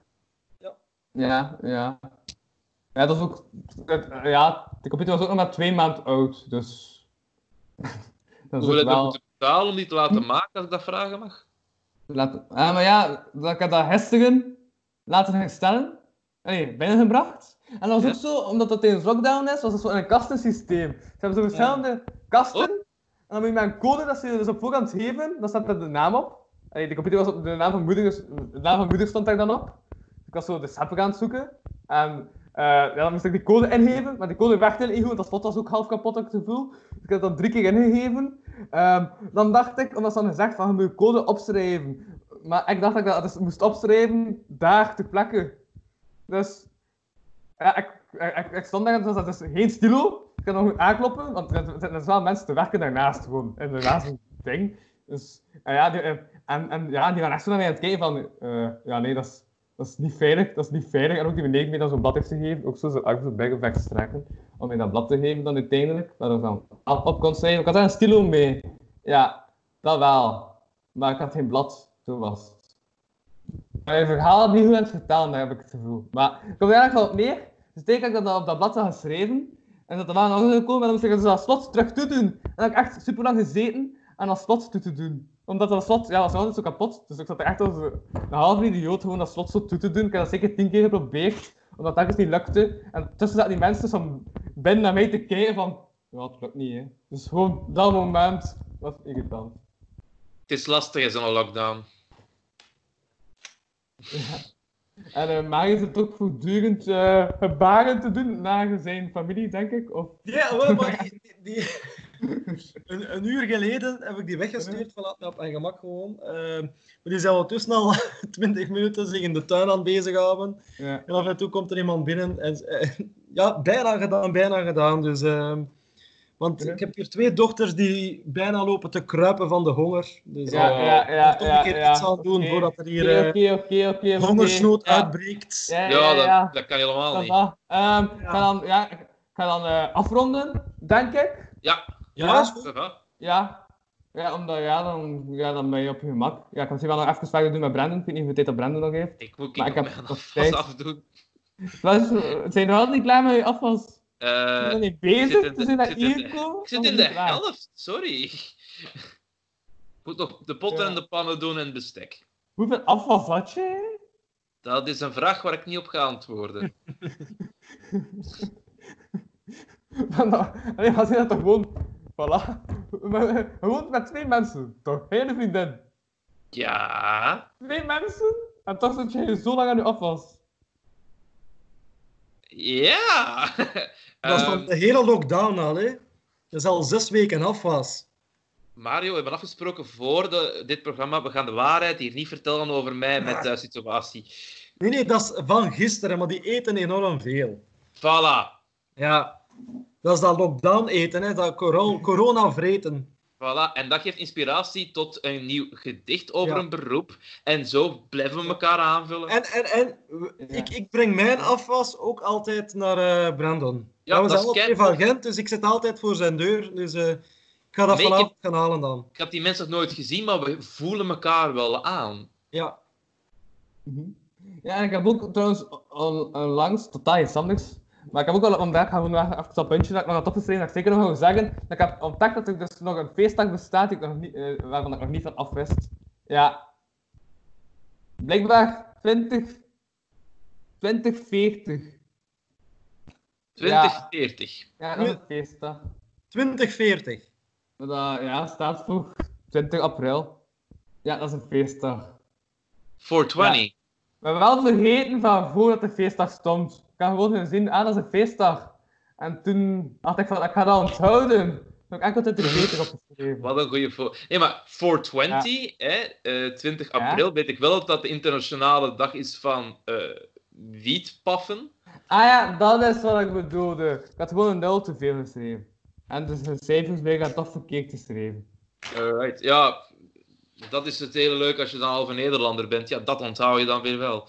Ja. Ja, ja. Ja, dat is ook... het- ja, de computer was ook nog maar twee maanden oud, dus... dat is Hoeveel ook heb je wel... moeten betalen om die te laten maken, als ik dat vragen mag? Laten... Ah, maar ja, dat ik dat gisteren laten herstellen. Nee, binnengebracht. En dat was ook zo, omdat dat tijdens lockdown is, was het zo een kastensysteem. Ze hebben zo verschillende kasten. Oh. En dan moet je met een code dat ze je dus op voorhand geven, dan staat er de naam op. Allee, de computer was op de naam van moeder, dus de naam van moeder stond daar dan op. Ik was zo de sappen gaan zoeken. En eh, ja, dan moest ik die code ingeven, maar die code werkte niet goed, want dat slot was ook half kapot, had ik het gevoel. Dus ik heb dat drie keer ingegeven. Ehm, dan dacht ik, omdat ze dan gezegd van, je moet je code opschrijven. Maar ik dacht dat ik dat dus moest opschrijven, daar, ter plekke. Dus, ja, ik, ik, ik, stond daar, dus dat is geen stilo. Ik kan nog goed aankloppen, want er zijn wel mensen te werken daarnaast gewoon, in de naast het ding. Dus, en ja, die, en, en ja, die waren echt zo naar mij aan het kijken van, eh, ja nee, dat is, dat is niet veilig, dat is niet veilig. En ook die beneden mij dan zo'n blad heeft gegeven, ook zo zijn arm zo bijgevekt strekken, om mij dat blad te geven dan uiteindelijk, dat ik dan op kon schrijven. Ik had daar een stilo mee. Ja, dat wel. Maar ik had geen blad, zo was je verhaal had niet goed aan het daar heb ik het gevoel. Maar ik kom eigenlijk wel op neer. Dus tegen dat ik dat op dat blad had geschreven, en dat er wel nog gekomen, en dan moest ik dus dat slot terug toe doen. En dan heb ik echt super lang gezeten aan dat slot toe te doen. Omdat dat slot, ja, dat was altijd zo kapot. Dus ik zat er echt als een halve idioot gewoon dat slot zo toe te doen. Ik heb dat zeker tien keer geprobeerd, omdat dat dus niet lukte. En tussen zaten die mensen van binnen naar mij te kijken van, ja, het lukt niet, hè. Dus gewoon dat moment was irritant. Het is lastig, is een lockdown. En uh, Marius heeft ook voortdurend eh, gebaren te doen naar zijn familie, denk ik. Of... Ja, wel, maar die, die- een, een uur geleden heb ik die weggestuurd van op mijn gemak gewoon. Ehm, maar die zijn ondertussen al 20 minuten zich in de tuin aan het bezighouden. Ja. En af en toe komt er iemand binnen en eh, ja, bijna gedaan, bijna gedaan. Dus, ehm, want Ja. ik heb hier twee dochters die bijna lopen te kruipen van de honger. Dus Ja, eh, ja, ja, ik moet toch ja, een keer ja. iets aan doen voordat er hier eh, oké, oké. hongersnood Ja. uitbreekt. Ja, Ja, ja, ja. dat, dat kan helemaal Dat niet. Ik ga dan, ja, ga dan eh, afronden, denk ik. Ja, Ja, is goed. Ja. Ja, omdat ja, dan, ja, dan ben je op je gemak. Ja, ik kan misschien wel nog even verder doen met Brandon. Ik weet niet hoeveel tijd dat Brandon nog heeft. Ik moet Maar ik heb nog afdoen. Is, zijn we wel niet klaar met je afwas? Eh, zijn niet ik bezig, zit in we de- zijn ik zit in de- ik zit dan in de helft, sorry. Ik moet nog de potten Ja. en de pannen doen en bestek. Hoeveel afwas had je? Dat is een vraag waar ik niet op ga antwoorden. Allee, maar zijn dat toch gewoon... Voilà. Eh, Gewoon met twee mensen, toch? Geen vriendin. Ja. Twee mensen? En toch zit je zo lang aan je afwas. Ja. Dat is van Ehm, de hele lockdown al, hè. Dat is al zes weken afwas. Mario, we hebben afgesproken voor de, dit programma. We gaan de waarheid hier niet vertellen over mij met de situatie. Nee, nee, dat is van gisteren, maar die eten enorm veel. Voilà. Ja. Dat is dat lockdown eten, hè. Dat coro- corona vreten. Voilà, en dat geeft inspiratie tot een nieuw gedicht over Ja. een beroep. En zo blijven we elkaar aanvullen. En, en, en Ja. ik, ik breng mijn afwas ook altijd naar eh, Brandon. Ja, we dat zijn van Gent, dus ik zit altijd voor zijn deur. Dus eh, ik ga dat Nee, vanavond gaan halen dan. Ik heb die mensen nog nooit gezien, maar we voelen elkaar wel aan. Ja. Mhm. Ja, en ik heb ook trouwens on- onlangs, totaal iets anders, maar ik heb ook wel ontdekt, we nog even dat puntje dat ik nog had opgeschreven, dat ik zeker nog wil zeggen, dat ik heb ontdekt dat er dus nog een feestdag bestaat die ik nog niet, eh, waarvan ik nog niet van afwist. Ja. Blijkbaar 20... 2040. 2040. Ja, dat is een feestdag. 2040. Dat ja, staat voor 20 april. Ja, dat is een feestdag. 420. We hebben wel vergeten van voordat de feestdag stond. Ik had gewoon gezien, ah, dat is een feestdag. En toen dacht ik van, ik ga dat onthouden. Heb ik enkel 2040 opgeschreven. Wat een goede voor. Nee, maar 420, hè, eh, 20 Ja. april, weet ik wel dat dat de internationale dag is van eh wietpaffen. Ah ja, dat is wat ik bedoelde. Ik had gewoon een 0 te veel geschreven. En dus de cijfers werden toch verkeerd geschreven. Alright, ja. Dat is het hele leuk als je dan halve Nederlander bent. Ja, dat onthoud je dan weer wel.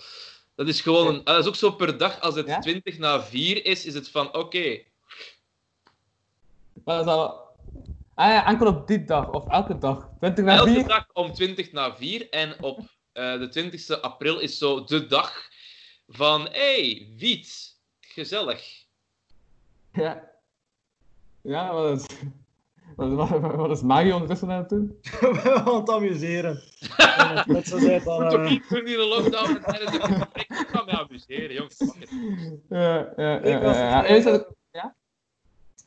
Dat is gewoon een, dat is ook zo per dag, als het Ja? 20 na 4 is, is het van oké. Maar dat is al... Ah ja, enkel op die dag, of elke dag. 20 naar Elke 4. dag om 20 na 4 en op eh, de 20 april is zo de dag van hey, wiet, gezellig. Ja. Ja, wat is... Wat, wat, wat is Mario ondertussen aan het doen? We gaan het amuseren. Met z'n zijn dan, toch eh, niet doen in de lockdown en tijdens de. Ik ga me amuseren, jongens. Ja, ja, Ik ja. was ja, ja. Is dat- Ja?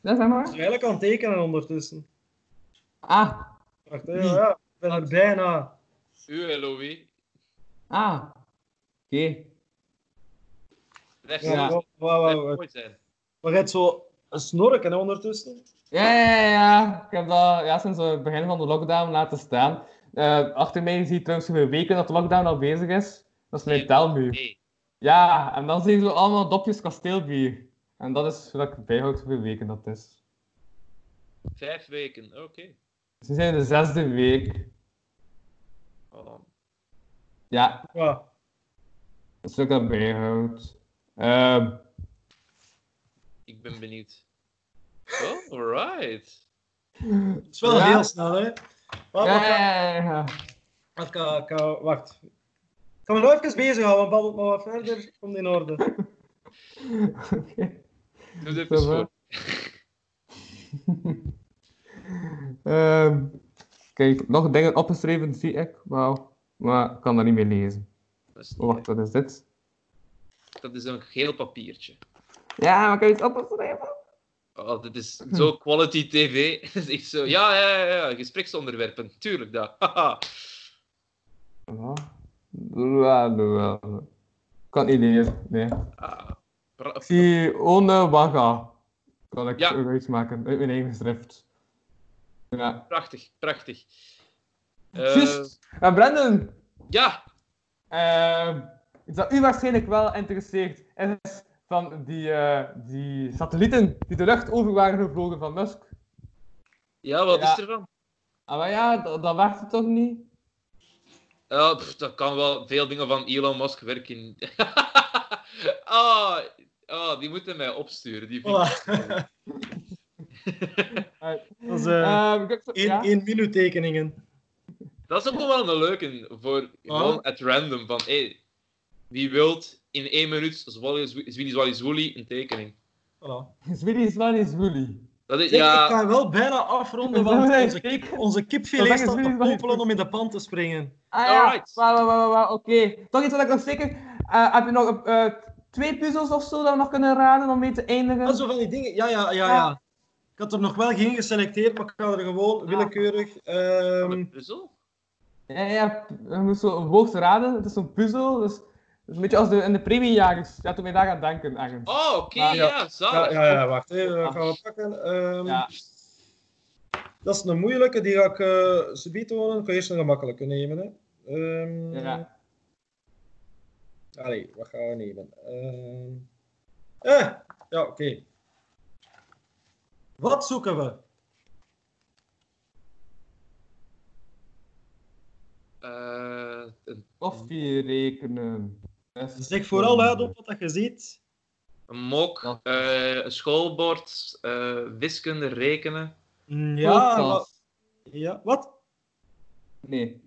Ja, zeg maar. eigenlijk aan het tekenen ondertussen. Ah, Wacht, hè, ja, ik ben er bijna. U, Louis. ah. Oké. Blijf Ja, Ja. Mooi zijn. wat gaat zo een snorken ondertussen? Ja, ja, ja. Ik heb dat ja, sinds het begin van de lockdown laten staan. Eh, achter mij zie je trouwens hoeveel weken dat de lockdown al bezig is. Dat is mijn Nee. telmuur. Nee. Ja, en dan zie je zo allemaal dopjes kasteelbier. En dat is wat ik bijhoud hoeveel weken dat is. Vijf weken, oké. Dus we zijn in de zesde week. Oh. Ja, Ja. dat is wat ik dat bijhoud. Ehm Ik ben benieuwd. Oh, alright. Het is wel Ja. heel snel, hè? Wacht, ja, ja, ja, ja. wacht, ga- wacht. Ik ga me nog even bezighouden, babbel maar wat verder. Komt in orde. Oké. Doe het even voor. Ehm, kijk, nog dingen opgeschreven zie ik. Wauw. Maar ik kan dat niet meer lezen. Dat is, niet wacht, wat is dit? dat is een geel papiertje. Ja, maar ik heb iets opgeschreven. Oh, dit is zo quality tv. Is echt zo. Ja, ja, ja, ja. Gespreksonderwerpen. Tuurlijk dat. Ja, kan niet lezen, nee. Ah, Ik zie Onewaga. Kan ik Ja. iets maken uit mijn eigen schrift. Ja. prachtig, prachtig. Eh, Juist. En Brendan, ja, ehm, iets dat u waarschijnlijk wel interesseert, is van die, eh, die satellieten die de lucht over waren gevlogen van Musk. ja, wat Ja. is er van? Ah, maar ja, dat, dat werkte toch niet? Ja, pff, dat kan wel veel dingen van Elon Musk werken. ah, ah, die moeten mij opsturen. Die Voilà. Eh, Dat is eh ehm, kijk, zo- één, ja. één minuut tekeningen. Dat is ook wel een leuke voor gewoon at random. Van, hey, wie wilt in één minuut Zwilly Zwolly Zwoely een tekening? Voilà. Zwilly Zwilly. Dat is, ja, Ik ga wel bijna afronden, want onze, kip, onze kipfilet is staat te popelen om in de pan te springen. Ah ja, Alright. Wauw, wauw, wauw, wauw, oké. Toch iets wat ik nog zeker... eh, heb je nog eh, twee puzzels of zo dat we nog kunnen raden om mee te eindigen? Ah, zo van die dingen. Ja, ja, ja, ja. Ik had er nog wel geen geselecteerd, maar ik ga er gewoon willekeurig. ehm, een puzzel. Ja, ja, je moet woord raden. Het is zo'n puzzel. Dus, dus een beetje als de, in de premiejagers. Ja, toen wij daar aan denken, ergens. Oh, oké, Ja. ja, Ja, zalig. ja, ja, wacht even. Dat gaan we pakken. Ehm, Ja. Dat is een moeilijke, die ga ik eh subiet horen. Ik ga eerst een gemakkelijke nemen. Hè. Ehm, Ja. Allee, wat gaan we nemen? Ehm, eh, ja, oké. Wat zoeken we? Eh, een, Koffie rekenen. Zeg vooral uit op wat dat je ziet. een mok, eh, een schoolbord, eh, wiskunde, rekenen. Mm, Ja, wat? Ja, wat? Nee.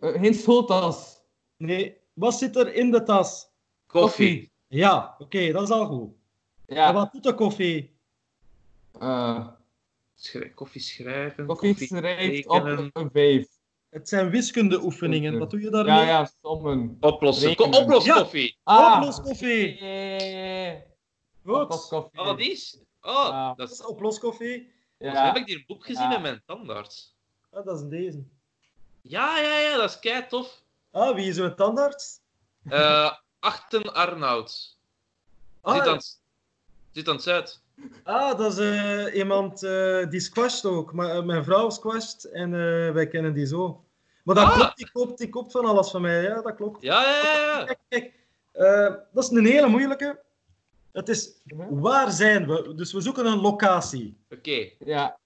Eh, geen schooltas. Nee, wat zit er in de tas? Koffie. Ja, oké, dat is al goed. En Ja. wat doet de koffie? eh, Schrij- koffie schrijven, koffie koffie, schrijft op een vijf. Het zijn wiskundeoefeningen. Wat doe je daarmee? Ja, ja, sommen. oplossen. Ko- oploskoffie. Ah. Oploskoffie. Yeah. Goed. Oploskoffie. Oh, die is... Oh, Ja. dat is... oploskoffie. Ja. heb ik die een boek gezien Ja. met mijn tandarts. Ah, dat is deze. Ja, ja, ja, dat is kei tof. Ah, wie is uw tandarts? Eh Achten Arnoud. Ah, Zit, aan, het- zit aan het zuid. Ah dat is eh, iemand eh, die squasht ook. Maar, eh, mijn vrouw squasht en eh, wij kennen die zo. Maar dat Ah. klopt, die koopt, die koopt van alles van mij. Ja, dat klopt. Ja, ja, ja, ja. Kijk, kijk. eh, dat is een hele moeilijke. Het is, Mhm. waar zijn we? Dus we zoeken een locatie. Oké. Ja.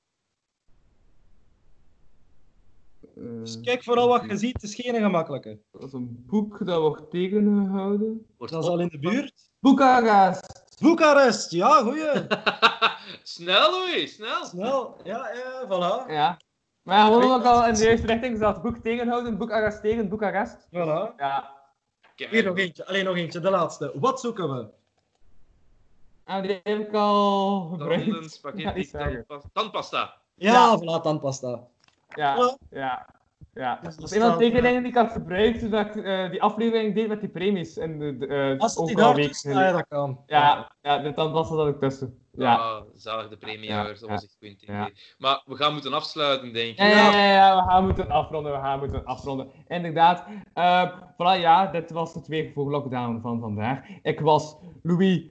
Dus kijk vooral wat je ziet, het is geen gemakkelijke. Dat is een boek dat wordt tegengehouden. Wordt Dat is al in de buurt. Boekarest. Boekarest, ja, goeie. snel, Louis, snel. Snel, ja, ja, voilà. Ja. Maar gewoon ook al in de juiste richting zat. Boek tegenhouden, boek arresteren, boek arrest. voilà. Ja. Hier nog eentje, alleen nog eentje, de laatste. Wat zoeken we? En die heb ik al gebruikt. Tandpasta. Ja, Ja. voilà, tandpasta. Ja, Ja. Ja. Dus is een van de tekeningen die ik had gebruikt toen ik eh, die aflevering deed met die premies. En de, de, eh, Als het ook daar tussen, geleden. ja, dat kan. Ja, ja, de tandpasta dat ik tussen. Ja. Ah, zalig, de premiejagers. Dat Ja, was echt goed idee. ja. Maar we gaan moeten afsluiten, denk ik. Ja, ja, ja, ja, we gaan moeten afronden, we gaan moeten afronden. Inderdaad. Eh voilà, ja, dit was het weer voor lockdown van vandaag. Ik was Louis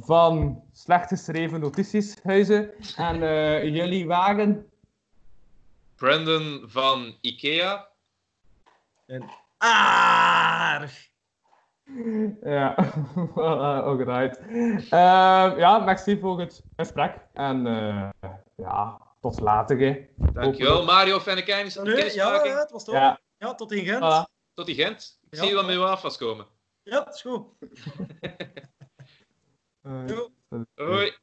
van Slecht Geschreven Notitieshuizen. En eh, jullie waren... Brandon van Ikea. En. Ja, voilà, alright. Eh, ja, merci voor het gesprek. En eh, ja, tot later. Hè. Dankjewel, Mario Fennekijn is aan de Nee, ja, ja, het was toch? Ja, Ja, tot in Gent. voilà. Tot die Gent. Ik Ja. zie je wel met je afwas komen. Ja, is goed. Hoi.